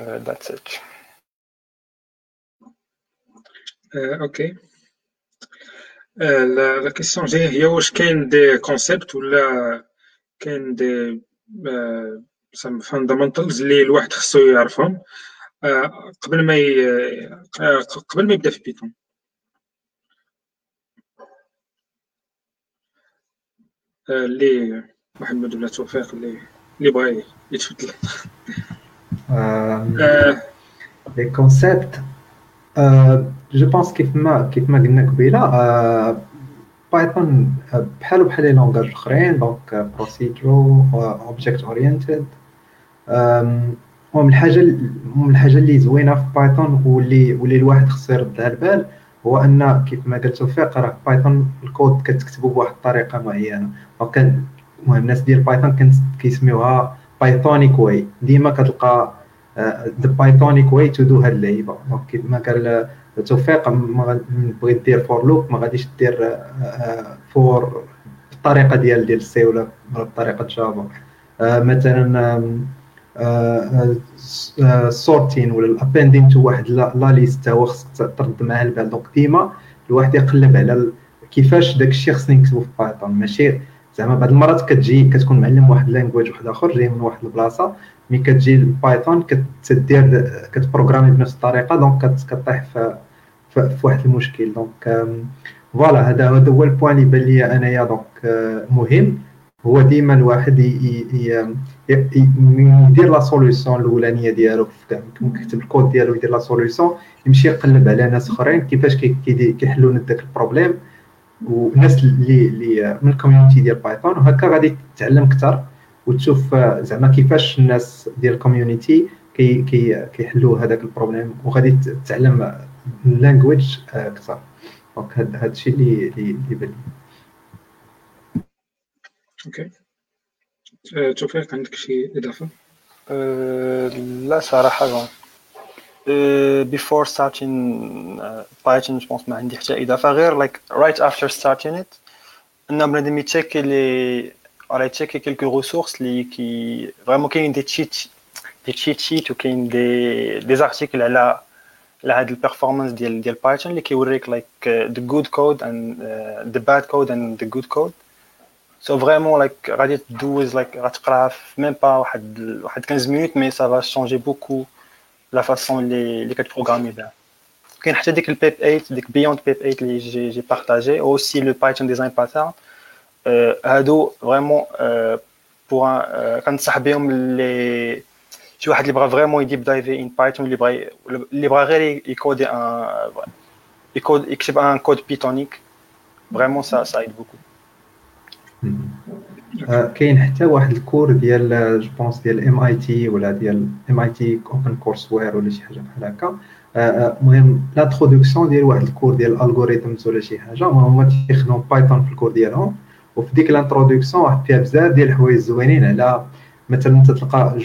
ذاتس ات اوكي لا كيسيون جايه هي واش كاين دي كونسيبت ولا كاين دي فاندامنتالز اللي الواحد خصو يعرفهم. قبل ما قبل ما يبدا في Python اللي محمد ولا توفيق اللي اللي بغى يتفضل. les concepts je pense كيف ما كيف ما قلنا قبيلة Python بحالو بحال les langages أخرين donc procedural object oriented ومن الحاجة من الحاجة اللي زوينة في Python واللي واللي الواحد خصو يردها البال هو أن كيف ما قلت توفيق راه Python ال code كتكتبو بواحد الطريقة معينة. donc المهم الناس ديال Python كيسميوها Pythonic way ديما كتلقى the Pythonic way to do هاد اللعيبة. donc كيف ما قال توفيق بغيت دير for loop ما غاديش دير فور بالطريقة ديال ديال ال C ولا بطريقة Java مثلا sorting ولا ال appending to واحد la liste هو خصك ترد معاه البال. donc ديما الواحد يقلب على كيفاش داك الشيء خصني نكتبو في Python ماشي زعما بعض المرات كتجي كتكون معلم واحد language واحد آخر جاي من واحد البلاصة mais كتجي ال Python كتدير كتبروغرامي بنفس الطريقة donc كطيح في في واحد المشكل. donc voilà هذا هذا هو ال point اللي بان لي أنايا. donc مهم. هو ديما الواحد يدير la solution الأولانية ديالو كيكتب الكود ديالو يدير la solution يمشي يقلب على ناس أخرين. كيفاش كيحلوا داك ال problème وناس اللي اللي من ال community ديال Python وهكا غادي تتعلم أكثر. وتشوف زعما كيفاش الناس ديال ال community كي كي كيحلوا هذاك ال problème وغادي تتعلم ال language أكثر. دونك هذا الشيء اللي اللي بان أوكي توفيق عندك شي إضافة؟ لا صراحة جون before starting uh, Python je pense ما عندي حتى إضافة غير like right after starting it أن بنادم يتشيكي لي ولا يتشيكي كيلكو ريسورس اللي كي فريمون كاين دي تشيت دي تشيت شيت وكاين دي دي زارتيكل على على هاد البيرفورمانس ديال ديال بايثون اللي كيوريك لايك ذا جود كود اند ذا باد كود اند ذا جود كود سو فريمون لايك غادي تدوز لايك غتقراها في ميم با واحد واحد 15 مينوت مي سا فا شونجي بوكو لا فاسون اللي اللي كتبروغرامي بها كاين حتى ديك البيب 8 ديك بيوند بيب 8 اللي جي جي بارطاجي اوسي لو بايثون ديزاين باترن هادو فريمون بوغ كنصح بهم اللي شي واحد اللي بغى vraiment ي deep dive ي in Python اللي بغى اللي بغى غير يكودي un يكود يكتب un code Pythonique vraiment ça ça aide beaucoup كاين حتى واحد ال cours ديال je pense ديال MIT ولا ديال ام اي تي اوبن كورس وير ولا شي حاجة بحال هكا المهم l'introduction ديال واحد ال cours ديال ال algorithms ولا شي حاجة هما تيخدموا Python في ال cours ديالهم وفي ديك l'introduction واحد فيها بزاف ديال الحوايج زوينين على مثلا انت تلقى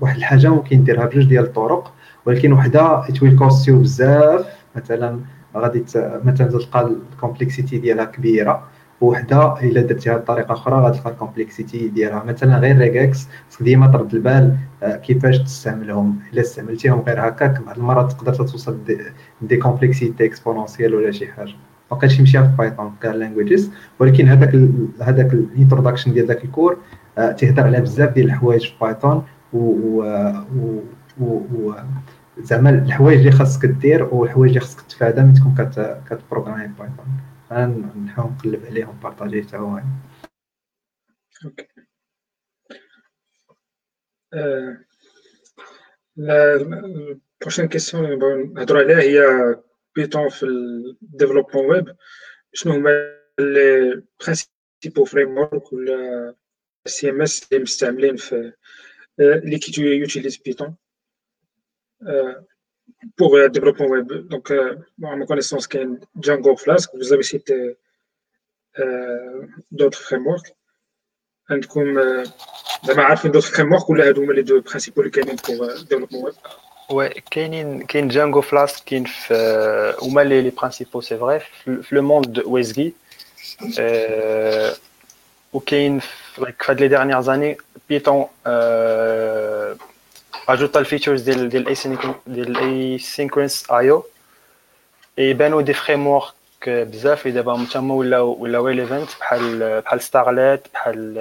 واحد الحاجة ممكن ديرها بجوج ديال الطرق ولكن وحدة will cost you بزاف. مثلا غادي مثلا تلقى ال complexity ديالها كبيرة وحده إلا درتيها بطريقة أخرى غادي تلقى ال complexity ديالها. مثلا غير regex ديما ترد البال كيفاش تستعملهم؟ إلا استعملتيهم غير هكاك بعض المرات تقدر توصل des complexités exponentielles ولا شي حاجة. بقاش يمشي في Python كاع languages ولكن هذاك هذاك ال introduction ديال ذاك ال cours تيهضر على بزاف ديال الحوايج في Python و, و... زعما الحوايج اللي خاصك دير والحوايج اللي خاصك تفادى ملي تكون كتبروغرامي Python نحاول نقلب عليهم نبارطاجي حتى هو OK ال prochaine question اللي نهضروا عليها هي بيتون في الديفلوبمون ويب شنو هما لي برينسيبو فريم ورك ولا سي ام اس اللي مستعملين في اللي كيوتيليز بيتون pour le développement web. Donc, euh, à ma connaissance, il y a Django Flask. Vous avez cité euh, d'autres frameworks. عندكم زعما عارفين d'autres frameworks ولا هادو هما les deux principaux اللي كاينين pour le développement web Ouais, كاينين كاين جانجو فلاسك كاين في هما لي لي برينسيبو سي فري في لو موند ويزغي وكاين في هاد لي ديرنيير زاني بيتون اجوتا الفيتشرز ديال ديال ديال الاي سينكرونس ايو يبانو دي فريم ورك بزاف دابا تما ولاو ولاو ريليفنت بحال بحال ستارليت بحال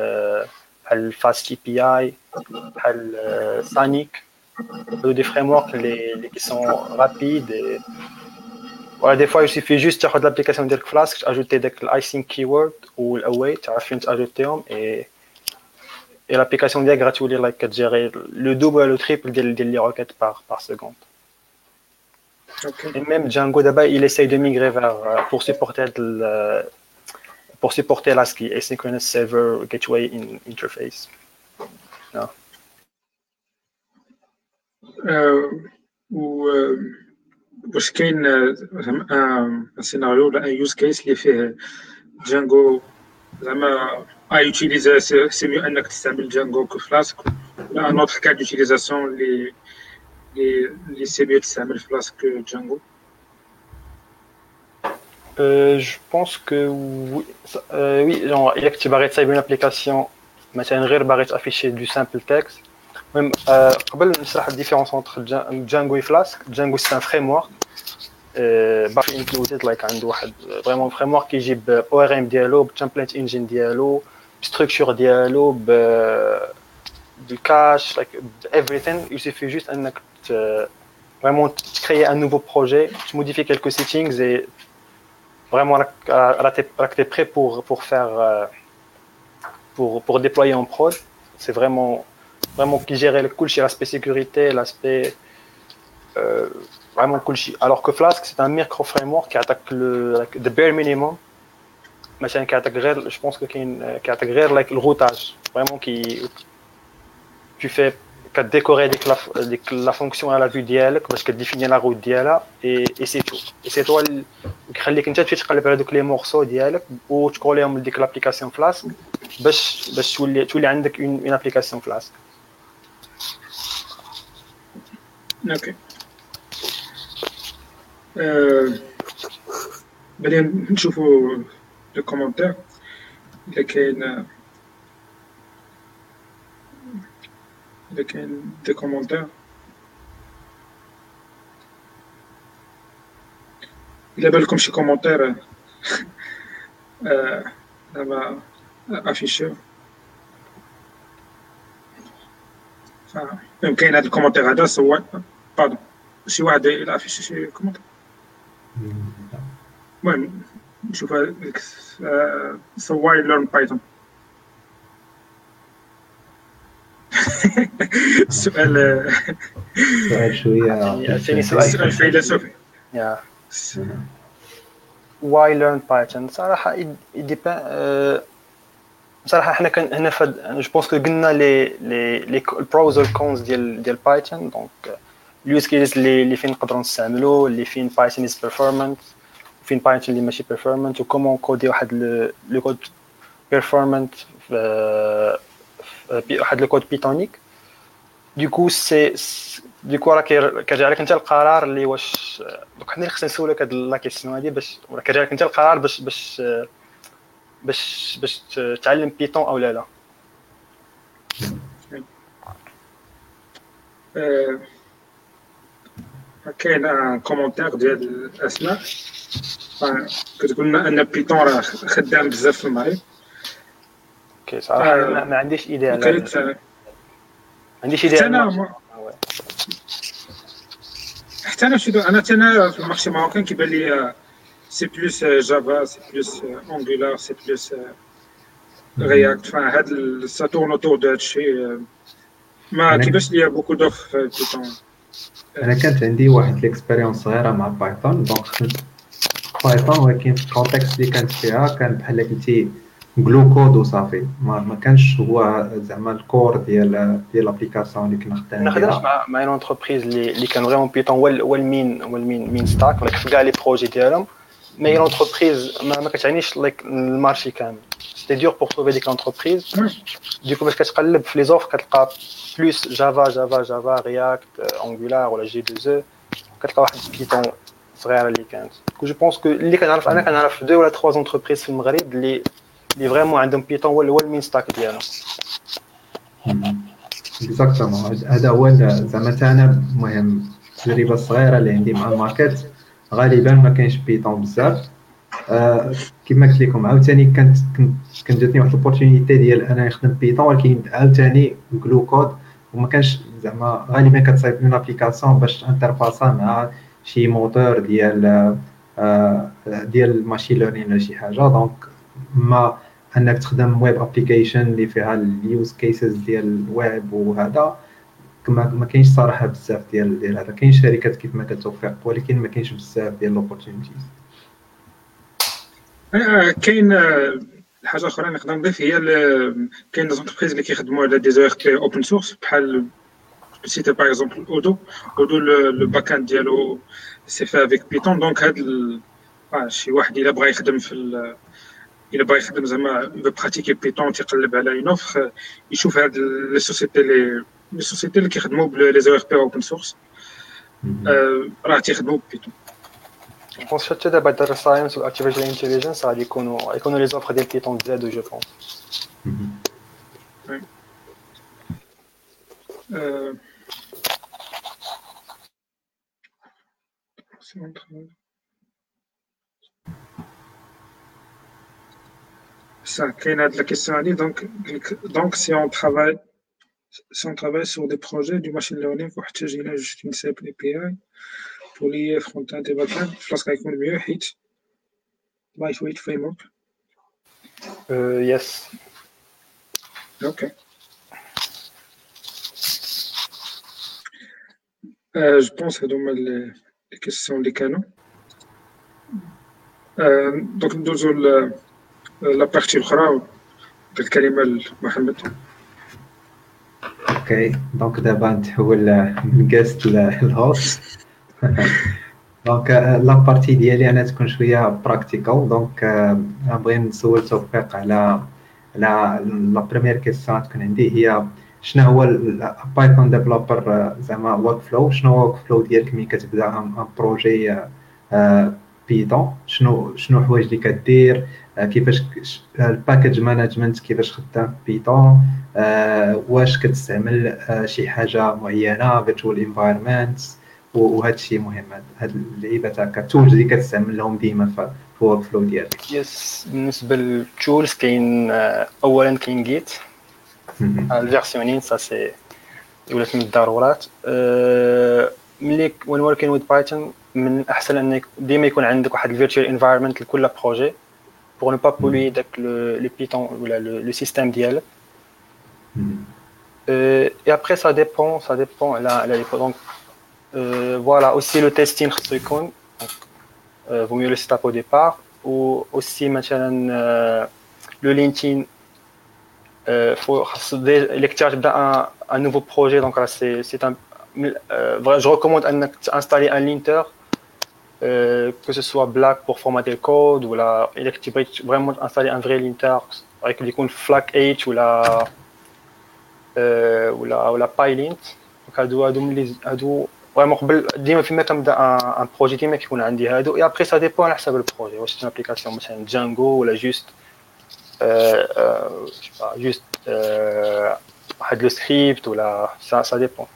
بحال فاست تي بي اي بحال سانيك des frameworks les, qui sont rapides voilà, des fois il suffit juste de l'application de Flask, ajouter l'async keyword ou l'await, ajouter et et l'application dia gratuite like gérer le double et le triple des, des, requêtes par, par seconde. Et même Django d'abord, il essaye de migrer vers euh, pour supporter le, pour supporter l' ASGI Asynchronous Server Gateway Interface. Ah. واش كاين ان سيناريو ولا ان يوز كيس اللي فيه جانجو زعما à utiliser, c'est mieux انك تستعمل Django que Flask. Un autre cas d'utilisation, les, les, les c'est mieux تستعمل Flask que Django. Euh, je pense que oui, euh, oui genre, il y a que tu vas une application, مثلا غير باغي afficher du simple texte. Même, euh, قبل نشرح la différence entre Django et Flask. Django c'est un framework. باغي included like عنده واحد فريمون فريم ورك كيجيب او ار ام ديالو بالتمبليت انجين ديالو structure dialogue du cache like everything il suffit juste de vraiment créer un nouveau projet tu modifies quelques settings et vraiment tu es prêt pour pour faire euh, pour pour déployer en prod c'est vraiment vraiment qui gère le cool l'aspect sécurité l'aspect euh, vraiment cool alors que Flask c'est un micro framework qui attaque le the bare minimum مثلا كيعطيك غير جو بونس كاين كيعطيك غير لايك الغوتاج فريمون كي tu fais كديكوري ديك لا ديك لا فونكسيون على فيو ديالك باش كديفيني لا روت ديالها اي اي سي تو اي سي تو كيخليك انت تمشي تقلب على دوك لي مورسو ديالك وتكوليهم لديك لابليكاسيون فلاسك باش باش تولي تولي عندك اون اون ابليكاسيون فلاسك اوكي بعدين نشوفوا لو كومونتير اذا كاين اذا كاين دي كومونتير الا بالكم شي كومونتير دابا افيشيو كاين هذا ال commentaire هذا soit pardon شي واحد إلى afficher شي commentaire المهم نشوف why learn Python سؤال سؤال شوية. سؤال فيلسوفي. Yeah. why learn Python صراحة ça dépend صراحة حنا كان هنا فد je pense que قلنا les les les ال pros وال cons ديال ديال Python donc ال use case اللي اللي فين نقدروا نستعملوا اللي فين Python est performant فين Python اللي ماشي performant و comment coder واحد le code performant واحد le code pythonique donc c'est donc راه كيرجع لك أنت القرار اللي واش donc حنا اللي خصنا نسولك هاد la question هادي باش كيرجع لك أنت القرار باش باش باش باش تعلم Python أو لا لا. كاين commentaire ديال اسماء كتقول لنا أن Python راه خدام بزاف في المغرب. OK صراحة آه ما عنديش idée على ما عنديش idée أنا حتى أنا شي أنا حتى أنا في ال marché marocain كيبان لي سي بلوس جافا سي بلوس انجولار سي بلوس رياكت فهاد سا تورن اوتور دو هادشي ما كيبانش ليا بوكو دوف في بيتون انا كانت عندي واحد ليكسبيريونس صغيره مع بايثون دونك خدمت بايثون ولكن في الكونتكست اللي كانت فيها كان بحال قلتي جلو كود وصافي ما, ما كانش هو زعما الكور ديال ديال لابليكاسيون اللي كنا خدامين ما خدمتش مع مع اون انتربريز اللي اللي كان فريمون بيتون هو هو المين هو المين مين ستاك ولكن في كاع لي بروجي ديالهم مي لونتربريز ما, ما كتعنيش لايك المارشي كامل سيتي دور بور تروفي ديك لونتربريز ديكو باش كتقلب في لي زوفر كتلقى بلوس جافا جافا جافا رياكت انجولار ولا جي 2 او كتلقى واحد بيتون صغيره اللي كانت جو بونس كو اللي كنعرف انا كنعرف دو ولا تخوا انتربريز في المغرب اللي اللي فريمون عندهم بيتون هو هو المين ستاك ديالهم اكزاكتومون هذا هو زعما حتى انا المهم التجربه الصغيره اللي عندي مع الماركت غالبا ما كاينش بيتون بزاف. آه كما قلت لكم عاوتاني كانت كانت جاتني واحد ال opportunité ديال أنا نخدم Python ولكن عاوتاني glue code وما كانش زعما غالبا كتصايب une application باش interfacer مع شي موتور ديال آه ديال machine learning ولا شي حاجة. donc ما أنك تخدم web application اللي فيها ال use cases ديال الويب وهذا ما كاينش صراحة بزاف ديال ديال هذا. كاين شركات كيف ما كتوفق ولكن ما كاينش بزاف ديال ال opportunities كاين حاجة أخرى نقدر نضيف هي كاين des entreprises اللي كيخدموا على des ERP open source بحال c'était par exemple Odoo Odoo le back-end ديالو c'est fait avec Python donc هاد شي واحد إلا بغى يخدم في إلا بغى يخدم زعما يبغى pratiquer Python تيقلب على une offre يشوف هاد لي سوسيتي لي لي سوسيتي اللي كيخدموا بلي زو ار بي اوبن سورس راه تيخدموا بيتون بونس حتى دابا داتا ساينس والارتيفيشال انتليجنس غادي يكونوا يكونوا لي زوفر ديال بيتون تزادوا جو بونس ça, la question à donc, donc si on travaille si on travaille sur des projets du machine learning, pour a juste une simple API pour lier front-end et back-end. Je pense qu'il qu'on mieux Hit, Lightweight Framework. Euh, yes. Ok. Euh, je pense que les questions des canons. Euh, donc, nous avons la, la partie de le Mohamed. OK. donc دابا نتحول من guest لل host donc la partie ديالي أنا تكون شوية practical donc نبغي نسول توفيق على على la première question تكون عندي. هي شنو هو Python developer زعما workflow شنو هو workflow ديالك ملي كتبدا un projet Python شنو شنو الحوايج اللي كدير؟ كيفاش ال package management كيفاش خدام في Python واش كتستعمل شي حاجة معينة virtual environment وهذا الشيء مهم هاد اللعيبات هكا ال tools اللي كتستعملهم ديما في ال workflow ديالك. yes بالنسبة لل tools كاين اولا كاين Git ال versioning ça c'est ولات من الضرورات. ملي when working with Python من الاحسن إنك ديما يكون عندك واحد ال virtual environment لكل projet pour ne pas polluer le, le Python ou le, le, système d'IL. Euh, et après, ça dépend, ça dépend. Là, là, donc, euh, voilà, aussi le testing, donc, euh, vaut mieux le setup au départ. Ou aussi, maintenant, le linting, euh, faut un, un nouveau projet. Donc, c'est un. Je recommande d'installer un linter euh, que ce soit Black pour formater le code ou la Electric vraiment installer un vrai linter avec les comptes FLAC H ou la euh, ou la ou la PyLint donc هادو هادو هادو vraiment قبل ديما فيما كنبدا ان بروجي ديما كيكون عندي هادو et après ça dépend على حسب البروجي واش c'est une application مثلا Django ولا juste euh, euh, je sais pas juste euh, واحد لو سكريبت ولا ça ça dépend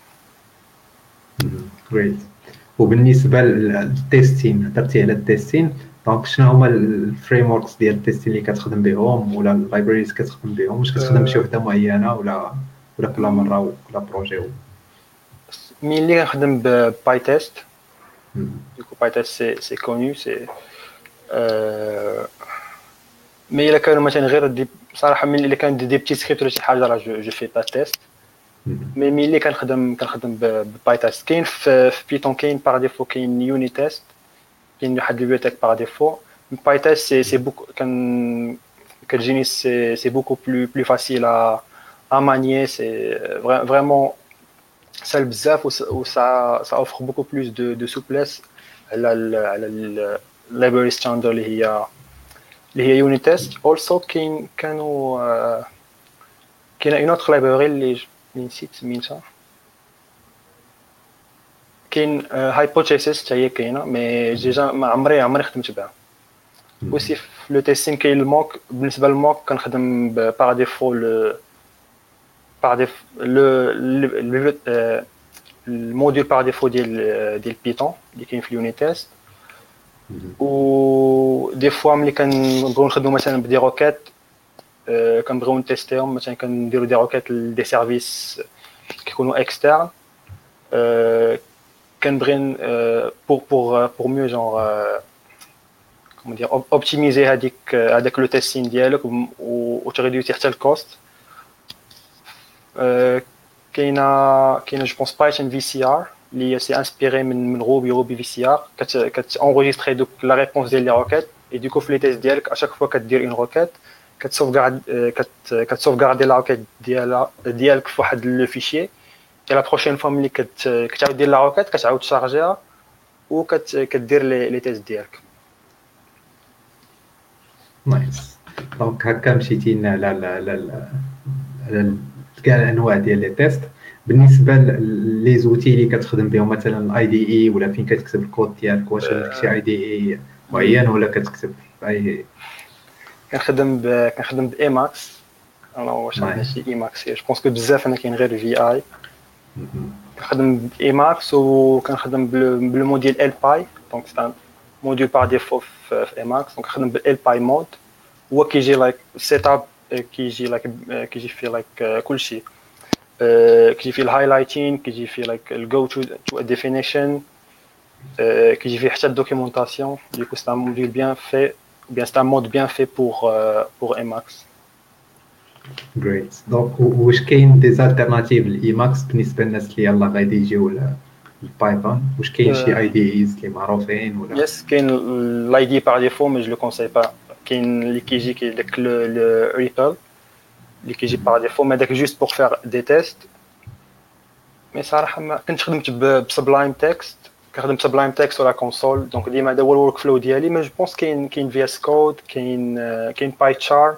great وبالنسبة لل testing هضرتي على ال testing donc شنو هما ال frameworks ديال ال testing اللي كتخدم بهم ولا ال libraries كتخدم بهم؟ واش كتخدم شي وحدة معينة ولا ولا كل مرة ولا projet مين اللي كنخدم pytest donc pytest c'est c'est connu c'est mais إلا كانوا مثلا غير des صراحة من اللي كان des petits scripts ولا شي حاجة راه je fais pas test مي ملي كنخدم كنخدم بباي تيست كاين في بيتون كاين باغ ديفو كاين يوني تيست كاين واحد البيبيوتيك باغ ديفو باي تيست سي سي بوكو كان كتجيني سي سي بوكو بلو بلو فاسيل ا ا مانيي سي فريمون سهل بزاف و سا سا اوفر بوكو بلوس دو دو سوبليس على على اللايبراري ستاندر اللي هي اللي هي يوني تيست اولسو كاين كانوا كاين اون اوتر لايبراري اللي نسيت سميتها كاين Hypothesis حتى هي كاينة mais déjà ما عمري عمري خدمت بها aussi في le testing كاين ال mock بالنسبة لل mock كنخدم par défaut le par défaut le ال module par défaut ديال ديال Python اللي كاين في ال unit test و des fois ملي كنبغيو نخدمو مثلا ب des requêtes كنبغيو نتيستيهم مثلا كنديرو دي روكيت لدي سيرفيس كيكونوا اكسترن كنبغي بور بور بور ميو جونغ كومون دير اوبتيميزي هذيك هذاك لو تيستين ديالك وتريديوتي حتى الكوست كاينه كاينه جو بونس بايثون في سي ار اللي سي انسبيري من من روبي روبي في سي ار كتونغيستري دوك لا ريبونس ديال لي روكيت اي دوكو في لي تيست ديالك اشاك فوا كدير اون روكيت كت sauvegarde كت sauvegarder la requête ديالها ديالك في واحد le fichier et la prochaine fois ملي كتعاود دير requête كتعاود ت charger ها و كدير les tests ديالك. nice donc هكا مشيتي لنا على على على كاع الانواع ديال les tests بالنسبة les outils اللي كتخدم بهم مثلا ال IDE ولا فين كتكتب الكود ديالك واش عندك شي اي دي اي معين ولا كتكتب أي كنخدم ب... كنخدم بايماكس انا واش عندنا شي ايماكس جو بونس كو بزاف انا كاين غير في اي كنخدم بايماكس وكنخدم بالموديل ال باي دونك سي موديل بار ديفو في ايماكس دونك كنخدم بالال باي مود هو كيجي لايك سيت اب كيجي لايك كيجي فيه لايك كلشي كيجي فيه الهايلايتين كيجي فيه لايك الجو تو تو ديفينيشن كيجي فيه حتى الدوكيومونطاسيون ديكو سي ان موديل بيان في bien c'est un mode bien fait pour euh, pour Emacs جريت دونك واش كاين دي زالتيرناتيف لايماكس بالنسبه للناس اللي يلاه غادي يجيو البايثون واش كاين شي اي دي ايز اللي معروفين ولا يس كاين الاي دي باغ ديفو مي جو لو كونساي با كاين اللي كيجي كي داك ريبل اللي كيجي باغ ديفو مي داك جوست بور فير دي تيست مي صراحه ما كنت خدمت بسبلايم تكست كنخدم بسبلايم تكست ولا كونسول دونك ديما هذا هو الورك فلو ديالي مي جو بونس كاين كاين في اس كود كاين كاين باي تشار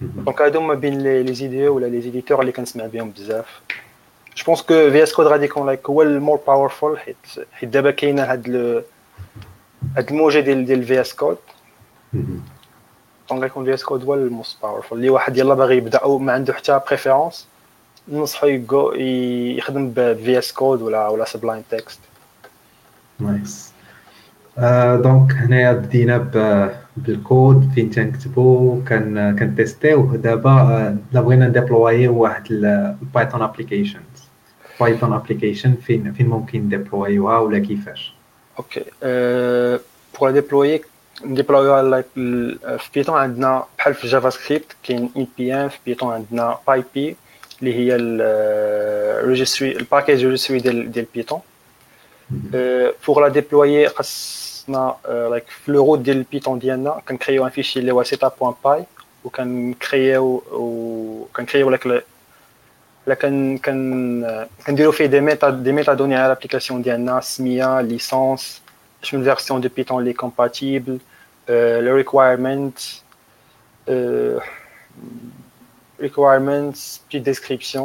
دونك هادو ما بين لي زيدي ولا لي زيديتور اللي كنسمع بهم بزاف جو بونس كو في اس كود غادي يكون لايك هو المور باورفول حيت حيت دابا كاينه هاد ال هاد الموجه ديال ديال في اس كود دونك غيكون في اس كود هو الموست باورفول اللي واحد يلاه باغي يبدا او ما عنده حتى بريفيرونس ننصحو يغو يخدم بفي اس كود ولا ولا سبلايم تكست nice donc هنايا بدينا بالكود فين تنكتبو كان كن tester يو دابا لا بغينا ن déployer واحد ال Python application Python application فين فين ممكن ن déployer وها ولا كيفاش؟ أوكي بوغ ديبلوي نديبلويوها في بيتون عندنا بحال في جافا سكريبت كاين اي بي ام في بيتون عندنا باي بي اللي هي الريجستري الباكيج ريجستري ديال ديال بوغ لا ديبلوي خاصنا لايك في لو روت ديال البيتون ديالنا كنكريو ان فيشي اللي هو سيتا بوان باي وكنكريو وكنكريو لايك لا كان كان كنديرو فيه دي ميتا دي ميتا دوني على لابليكاسيون ديالنا سميه ليسونس شنو الفيرسيون دو بيتون لي كومباتيبل لو ريكوايرمنت requirements puis description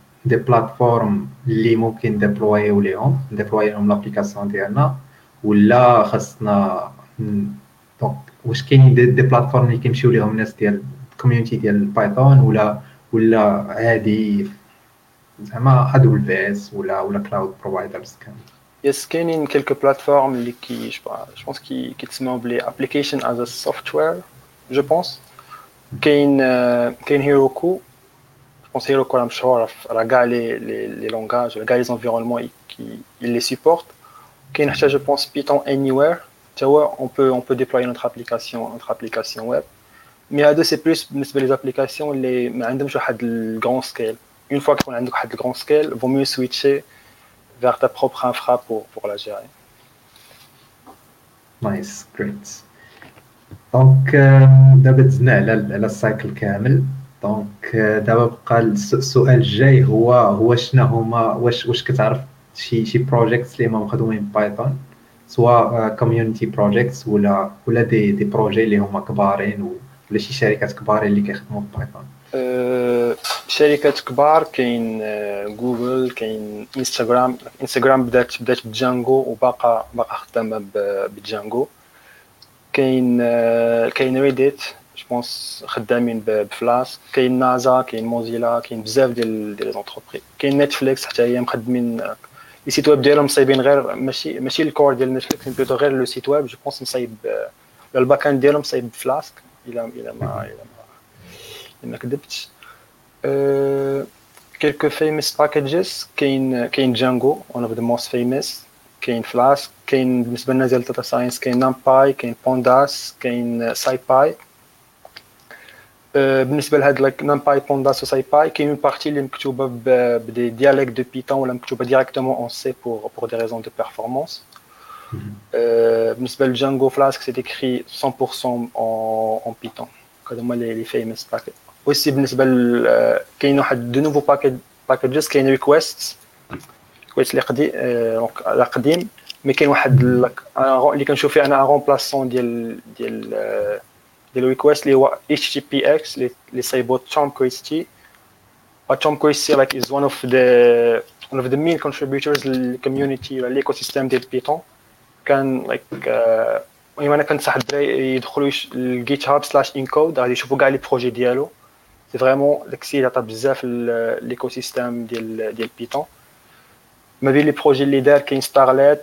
دي بلاتفورم اللي ممكن déployer ليهم déployer لهم l'application ديالنا ولا خاصنا donc واش كاينين des, plateformes اللي كيمشيو ليهم الناس ديال ال community ديال ال Python ولا ولا عادي زعما AWS ولا ولا cloud providers كان yes كاينين quelques plateformes اللي que je pense que كيتسموا ب les applications as software je pense كاين كاين هيروكو بونس هيروكو راه مشهوره راه كاع لي لي لونغاج كاع لي زونفيرونمون كي لي سيبورت كاين حتى جو بونس بيتون اني وير حتى هو اون بو اون بو ديبلوي نوتر ابليكاسيون نوتر ابليكاسيون ويب مي هادو سي بلوس بالنسبه لي زابليكاسيون اللي ما عندهمش واحد الكرون سكيل une fois qu'on a un grand scale, il vaut mieux switcher vers ta propre infra pour, pour la gérer. Nice, great. دونك دابا دزنا على على السايكل كامل دونك دابا بقى السؤال الجاي هو هو شنو هما واش واش كتعرف شي شي projects اللي هما مخدومين Python سواء community projects ولا ولا des des projets اللي هما كبارين ولا شي شركات كبارين اللي كيخدموا Python شركات كبار كاين جوجل كاين Instagram Instagram بدات بدات ب Django وباقا باقا خدامه ب Django كاين كاين Reddit je pense خدامين ب Flask. كاين نازا كاين Mozilla كاين بزاف ديال ديال les كاين Netflix حتى هي مخدمين les sites web ديالهم مصايبين غير ماشي ماشي ال core ديال Netflix plutôt غير le site web je pense مصايب ال back-end ديالهم مصايب ب Flask إلى إلى ما إلى ما ما كذبتش. quelques famous packages. كاين كاين Django one of the most famous. كاين فلاسك كاين بالنسبة لنا ديال داتا ساينس كاين نامباي كاين بونداس كاين سايباي بالنسبه لهاد لايك نامباي بونداس وسايباي كاين اون بارتي اللي مكتوبه بدي دياليكت دو بيتون ولا مكتوبه ديريكتومون اون سي بور بور دي ريزون دو بيرفورمانس بالنسبه لجانجو فلاسك سي écrit 100% en Python هادو هما لي famous packages اوسي بالنسبه ل كاين واحد دو نوفو باكيج باكيجز كاين ريكويست ريكويست اللي قديم دونك قديم مي كاين واحد اللي كنشوف فيه انا رومبلاسون ديال ديال ديال الريكويست اللي هو HTTPX اللي صايبو توم كريستي توم كريستي like is one of the one of the main contributors للكوميونيتي ولا ليكوسيستيم ديال بيتون كان لايك المهم انا كنصح الدراري يدخلوا الجيت هاب سلاش انكود غادي يشوفوا كاع لي بروجي ديالو سي فريمون داكشي اللي عطى بزاف ليكو سيستيم ديال ديال بيتون ما بين لي بروجي اللي دار كاين ستارليت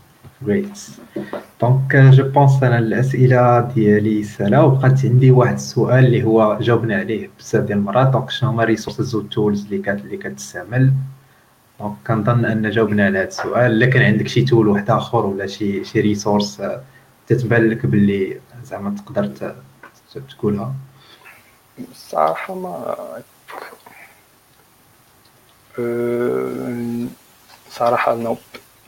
great donc je pense أنا الاسئله ديالي سالا وبقات عندي واحد السؤال اللي هو جاوبنا عليه بزاف ديال المرات donc شنو هما ال resources وال tools اللي كانت اللي كتستعمل donc كنظن ان جاوبنا على هذا السؤال الا كان عندك شي tool واحد اخر ولا شي شي resource تتبان لك باللي زعما تقدر تقولها صراحة ما صراحة نوب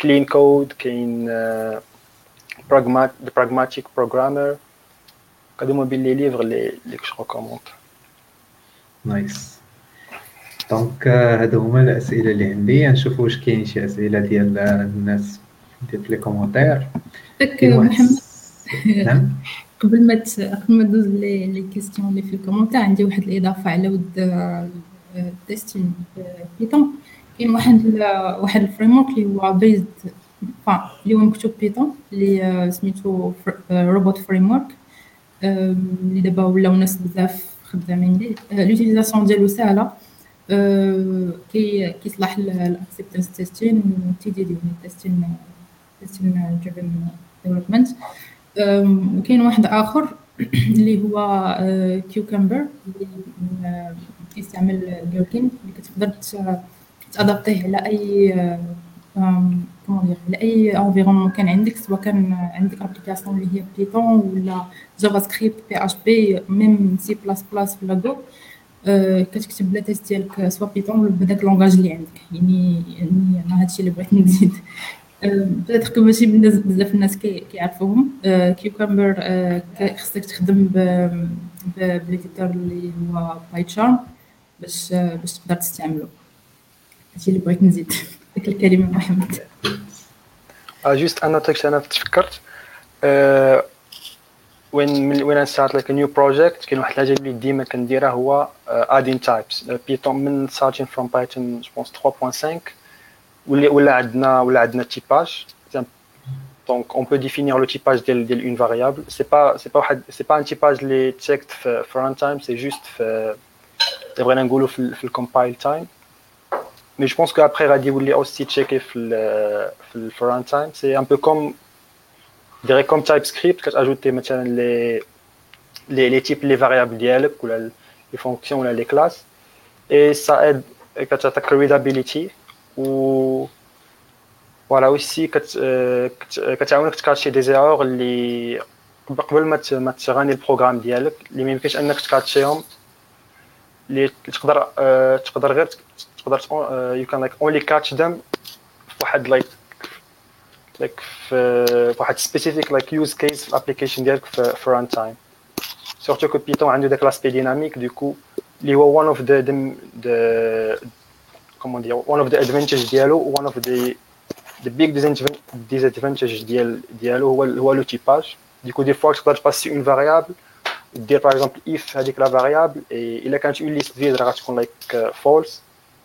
كلين كود كاين Pragmatic Programmer هادو هما بين لي ليفغ اللي اللي كنت recommande nice donc هادو هما الأسئلة اللي عندي. نشوف واش كاين شي أسئلة ديال الناس ديال في les commentaires محمد. نعم. قبل ما قبل ما ندوز لي لي كيستيون اللي في ال commentaire عندي واحد الإضافة على ود testing Python كاين واحد واحد ال framework اللي هو based اللي هو مكتوب Python اللي سميتو Robot Framework اللي دابا ولاو ناس بزاف خدامين ليه. l'utilisation ديالو ساهلة. كي كيصلح ال acceptance testing TDD testing testing driven development وكاين واحد آخر اللي هو Cucumber اللي كيستعمل Gherkin اللي كتقدر t'adapter ه على أي comment على أي environnement كان عندك سواء كان عندك application اللي هي بيتون ولا جافا سكريبت بي اش بي ميم سي بلاس بلاس ولا جو كتكتب les tests ديالك سواء Python ولا بداك ال langage اللي عندك. يعني يعني أنا هادشي اللي بغيت نزيد. peut-être que ماشي بزاف الناس كيعرفوهم. cucumber خصك تخدم ب l'éditeur اللي هو PyCharm باش باش تقدر تستعملو هادشي اللي بغيت نزيد ديك الكلمه محمد جوست انا تاكش انا تفكرت وين وين ستارت لايك نيو بروجيكت كاين واحد الحاجه اللي ديما كنديرها هو ادين تايبس بيتون من ستارتين فروم بايثون جو بونس 3.5 ولا ولا عندنا ولا عندنا تيباج دونك اون بو ديفينير لو تيباج ديال ديال اون فاريابل سي با سي با واحد سي با ان تيباج اللي تشيكت في ران تايم سي جوست في بغينا نقولوا في الكومبايل تايم مي جو بونس كو ابري غادي يولي اوسي تشيكي في في الفران تايم سي ان بو كوم ديري كوم تايب سكريبت كتاجوتي مثلا لي لي لي تيب لي فاريابل ديالك ولا لي فونكسيون ولا لي كلاس اي سا اد كتعطيك ريدابيليتي و فوالا اوسي كتعاونك تكاتشي دي زيرور اللي قبل ما ما تغاني البروغرام ديالك اللي ما يمكنش انك تكاتشيهم اللي تقدر تقدر غير تقدر يو كان لايك اونلي كاتش ذم فواحد لايك لايك في واحد سبيسيفيك لايك يوز كيس في الابليكيشن ديالك في ران تايم سورتو كو بيتون عنده داك لاسبي ديناميك دوكو اللي هو one of the the comment dire one of the advantages ديالو one of the the big disadvantage ديال ديالو هو هو لو تيباج ديكو دي فوا تقدر تباسي اون فاريابل دير باغ اكزومبل اف هذيك لا فاريابل الا كانت اون ليست فيد راه غتكون لايك فولس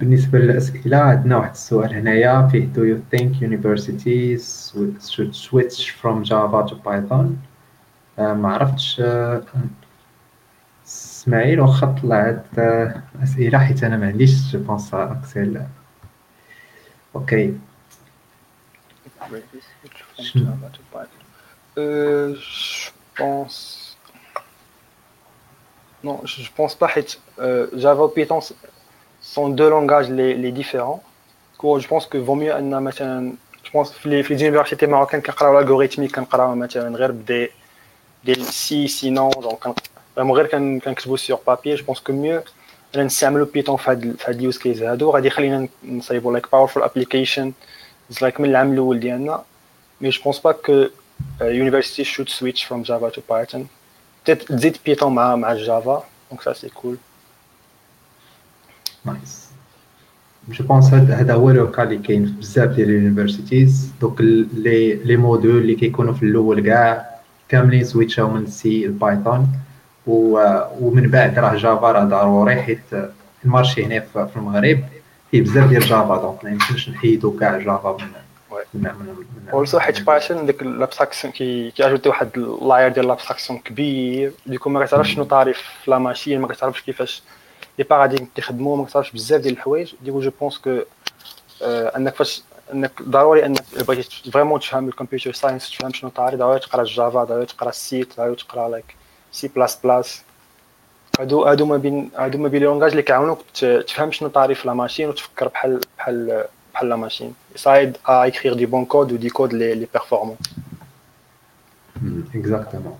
بالنسبة للأسئلة عندنا واحد السؤال هنايا فيه do you think universities should switch from Java to Python ما عرفتش إسماعيل واخا طلع هاد الأسئلة حيت أنا ما عنديش je pense أكسل OK Euh. Non, je, pense pas. Euh, Java Python sont deux langages les, les différents. Je pense que vaut mieux ان مثلا je pense في les universités marocaines كنقراو l'algorithmique كنقراو مثلا غير بدي ديال سي سينون دونك فريمون غير كنكتبو سيغ بابي جو بونس كو ميو انا نستعملو بيتون في هاد في هاد اليوز كيز هادو غادي يخلينا نصايبو لايك باورفول ابليكيشن لايك من العام الاول ديالنا مي جو بونس با كو university should switch from Java to Python. Peut-être تزيد Python مع مع Java, donc ça c'est cool. nice je pense هذا هو الوكا اللي كاين في بزاف ديال ال universities donc les les modules اللي كيكونوا في الأول كاع كاملين switchاو من C ل Python ومن بعد راه Java راه ضروري حيت ال marché هنا في المغرب فيه بزاف ديال Java donc ما يمكنش نحيدو كاع Java من also حيت Python ديك l'abstraction كي كي ajouterي واحد layer ديال ل abstraction كبير du coup ما كتعرفش شنو تعرف في la machine ما كتعرفش كيفاش لي باراديم كيخدموا ما كتعرفش بزاف ديال الحوايج ديكو جو بونس كو انك فاش انك ضروري انك بغيتي فريمون تفهم الكمبيوتر ساينس تفهم شنو طاري ضروري تقرا الجافا ضروري تقرا السي ضروري تقرا لايك سي بلاس بلاس هادو هادو ما بين هادو ما بين لونغاج اللي كيعاونوك تفهم شنو طاري في لا ماشين وتفكر بحال بحال بحال لا ماشين يساعد ا اكريغ دي بون كود ودي كود لي لي بيرفورمون اكزاكتومون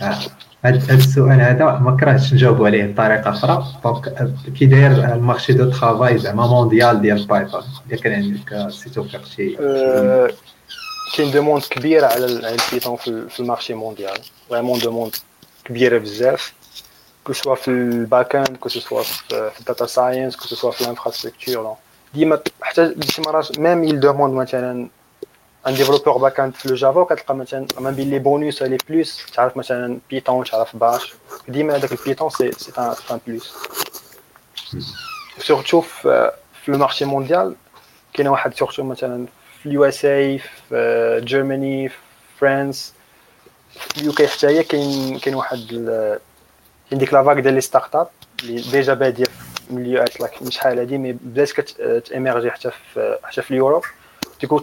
هذا السؤال هذا ما كرهتش نجاوب عليه بطريقة أخرى. donc كي داير ال marché du travail زعما mondial ديال Python إذا كان عندك سيتو فيغ شي كاين demande كبيرة على ال Python في ال marché mondial vraiment demande كبيرة بزاف. que ce soit في ال back end que ce soit في ال data science que ce soit في ال infrastructure ديما حتى شي مرات même ils demandent مثلا un développeur back end في ال Java وكتلقى مثلا ما بين les bonus les plus تعرف مثلا Python تعرف باش ديما هذاك ال Python c'est c'est un plus surtout في le marché mondial كاين واحد surtout مثلا في ال USA في Germany في فرانس في ال UK حتى هي كاين كاين واحد كاين ديك la vague ديال les start-up اللي déjà باديه في مش شحال هادي mais بدات كت émergerي حتى في حتى في ال Europe ديكو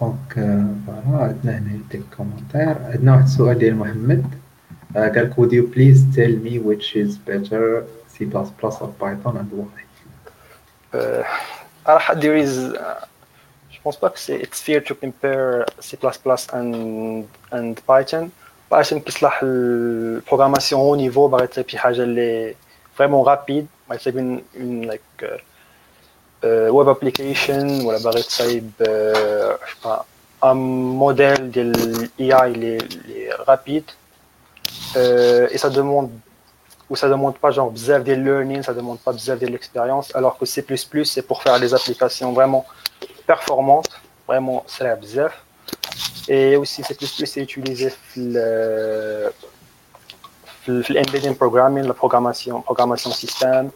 دونك فوالا عندنا هنا دي كومونتير عندنا واحد السؤال ديال محمد قال would you please tell me which is better C++ or Python and why uh, there is uh, je pense pas que c'est it's fair to compare C++ and and Python Python كيصلح البروغراماسيون او نيفو باغي تصايب شي حاجه اللي فريمون رابيد باغي تصايب une like uh, ويب ابليكيشن ولا باغي تصايب ان موديل ديال الاي اي اللي رابيد اي سا دوموند ou ça demande pas genre bzaf de learning, ça demande pas bzaf de l'expérience, alors que C++ c'est pour faire des applications vraiment performantes, vraiment c'est bzaf. Et aussi C++ c'est utilisé le في l'embedding programming la programmation programmation système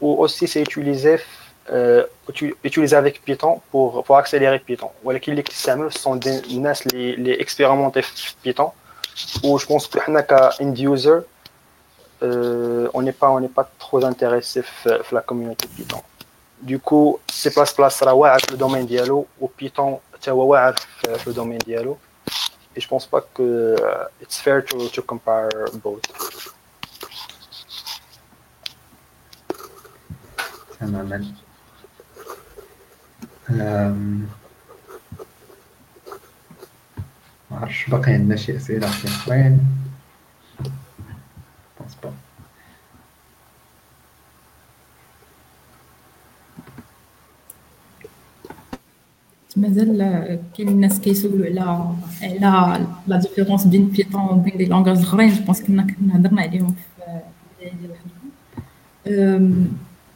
ou aussi c'est utilisé euh, utilisés avec Python pour, pour accélérer Python. Voilà qui les sont des les, les expérimentés Python où je pense que nous, end user, euh, on n'est pas pas trop intéressé à la communauté Python. Du coup, c'est C++ sera avec le domaine Diallo ou Python sera euh, le domaine Diallo. Et je pense pas que uh, fair to, to compare both. Ça. ما عرفتش باقي عندنا شي أسئلة شي اخرين مازال كاين الناس كيسولوا على على la différence بين Python وبين les langages أخرين. je pense كنا كنا هضرنا عليهم في البداية ديال الحلقة.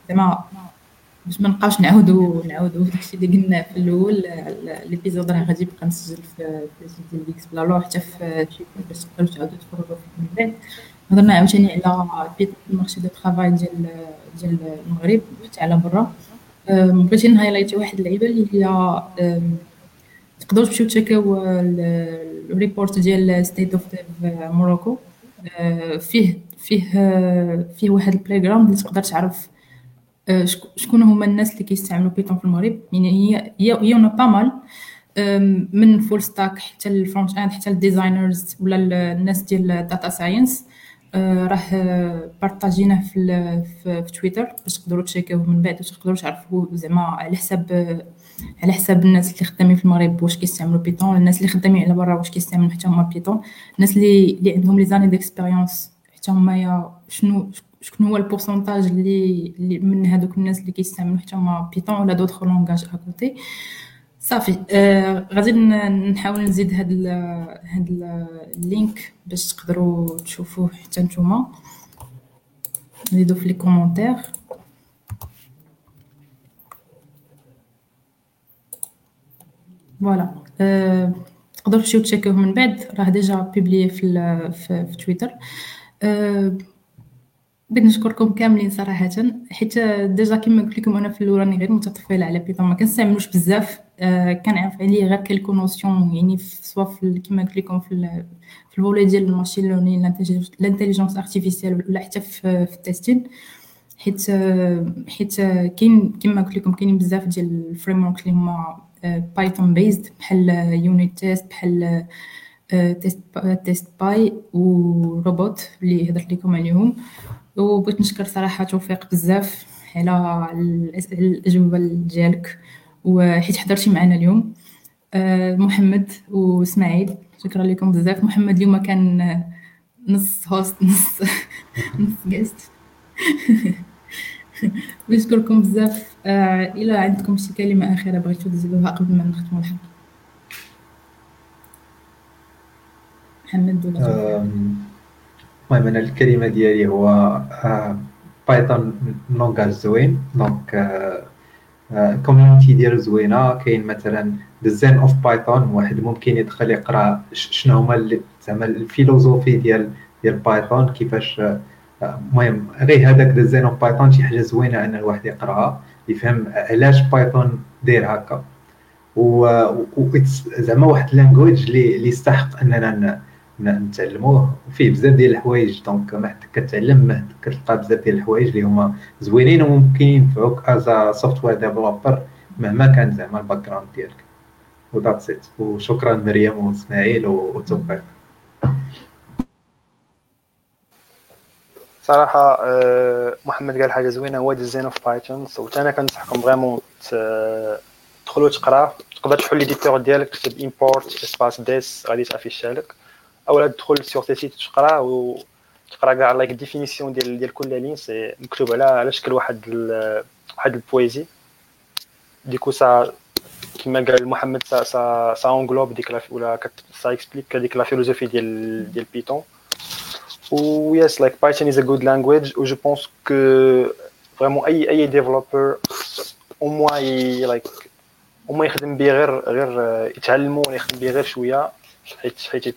زعما باش ما نبقاوش نعاودو نعاودو داكشي اللي قلنا في الأول l'épisode راه غادي يبقى مسجل في ال site ديال ديكس بلا لو حتى في شي باش تقدروا تعاودو تفرجوا فيه من بعد هضرنا عاوتاني على Python ال marché du travail ديال ديال المغرب حتى على برا. بغيتي ن highlightي واحد اللعيبة اللي هي تقدروا تمشيو ت checkاو ال report ديال State of Morocco فيه فيه فيه واحد ال playground اللي تقدر تعرف شكون هما الناس اللي كيستعملوا Python في المغرب؟ يعني هي هي هي pas mal من full stack حتى ال front end حتى ال designers ولا الناس ديال ال data science آه، راه partageيناه في, في, تويتر باش تقدروا ت checkيوه من بعد وتقدروا تعرفوا زعما على حساب على حساب الناس اللي خدامين في المغرب واش كيستعملوا Python الناس اللي خدامين على برا واش كيستعملوا حتى هما Python الناس اللي اللي عندهم les années d'expérience حتى هما شنو شكون هو ال pourcentage اللي, من هذوك الناس اللي كيستعملوا حتى هما Python ولا d'autres langages à côté صافي آه غادي نحاول نزيد هاد ال هاد ال link باش تقدروا تشوفوه حتى نتوما. نزيدو في les commentaires voilà آه تقدروا تمشيو ت checkوه من بعد. راه déjà publié في, في, في تويتر آه بغيت نشكركم كاملين صراحة حيت déjà كما قلت لكم أنا في الأول راني غير متطفلة على Python ما كنستعملوش بزاف. آه كنعرف عليه غير quelques notions يعني soit كما قلت لكم في في ال volet ديال ال machine learning l'intelligence artificielle ولا حتى في, ال testing حيت حيت كاين كما قلت لكم كاينين بزاف ديال ال framework اللي هما Python based بحال unit test بحال test test py وروبوت اللي هضرت لكم عليهم. وبغيت نشكر صراحة توفيق بزاف على الأجوبة ديالك. وحيت حضرتي معنا اليوم آه، محمد وإسماعيل شكرا لكم بزاف. محمد اليوم كان نص host نص نص guest بشكركم بزاف. آه، إلى عندكم شي كلمة أخيرة بغيتو تزيدوها قبل ما نختموا الحلقة. محمد ولا المهم أنا الكلمة ديالي هو Python langage زوين. donc community ديالو زوينة. كاين مثلا the Zen of Python واحد ممكن يدخل يقرأ شنو هما زعما ال philosophie ديال ديال Python كيفاش المهم غير هذاك the Zen of Python شي حاجة زوينة أن الواحد يقرأها يفهم علاش Python داير هكا. و زعما واحد language اللي يستحق أننا نتعلموه. وفيه بزاف ديال الحوايج donc ما كتعلم كتلقى بزاف ديال الحوايج اللي هما زوينين وممكن ينفعوك as software developer مهما كان زعما ال background ديالك وذاتس ات وشكرا مريم واسماعيل وتوفيق صراحة آه، محمد قال حاجة زوينة هو ديزاين اوف بايثون سو أنا كنصحكم فريمون تدخلوا تقرأ. تقدر تحل ليديتور ديالك تكتب امبورت سباس ديس غادي تافيش لك اولا تدخل سيغ تي سيت تقرا وتقرا كاع لايك ديفينيسيون ديال ديال كل لين سي مكتوب على على شكل واحد واحد البويزي ديكو سا كما قال محمد سا سا سا اونغلوب ديك لا ولا سا اكسبليك هذيك لا فيلوزوفي ديال ديال بيتون و يس لايك بايثون از ا جود لانجويج و جو بونس كو فريمون اي اي ديفلوبر او موان لايك او موان يخدم بيه غير غير يتعلمو ولا يخدم بيه غير شويه حيت حيت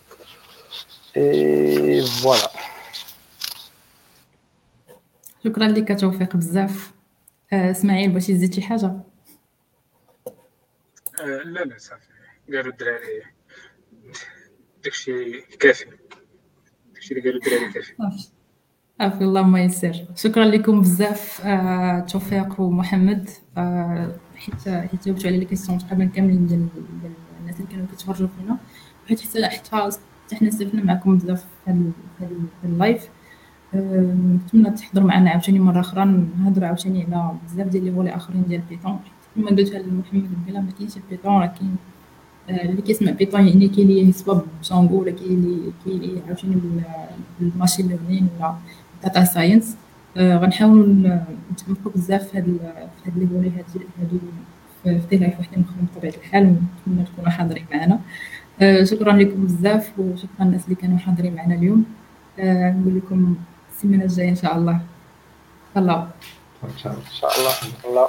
et voilà شكرا لك توفيق بزاف. آه، إسماعيل بغيتي تزيد شي حاجة؟ آه، لا لا صافي. قالوا الدراري داكشي كافي. داكشي اللي قالوا الدراري كافي. عافي اللهم يسر. شكرا لكم بزاف آه، توفيق ومحمد. حيت حيت جاوبتوا على les questions تقريبا كاملين ديال الناس اللي كانوا كيتفرجوا فينا. حيت حتى حتى حنا استفدنا معكم بزاف في هذا ال live. نتمنى تحضروا معنا عاوتاني مرة أخرى نهضروا عاوتاني على بزاف ديال les volets آخرين ديال Python كما قلت لمحمد قبيله ما كاينش Python راه كاين آه، اللي كيسمع Python يعني كاين اللي يسبب ب Django ولا كاين اللي كاين عاوتاني بال machine learning ولا data science غنحاولوا نتعمقوا بزاف في هاد في هاد les volets هادو في live وحدين اخرين بطبيعة الحال ونتمنى تكونوا حاضرين معنا. شكرا لكم بزاف وشكرا الناس اللي كانوا حاضرين معنا اليوم. نقول لكم السيمانه الجاية إن شاء الله. الله إن شاء الله. إن شاء الله.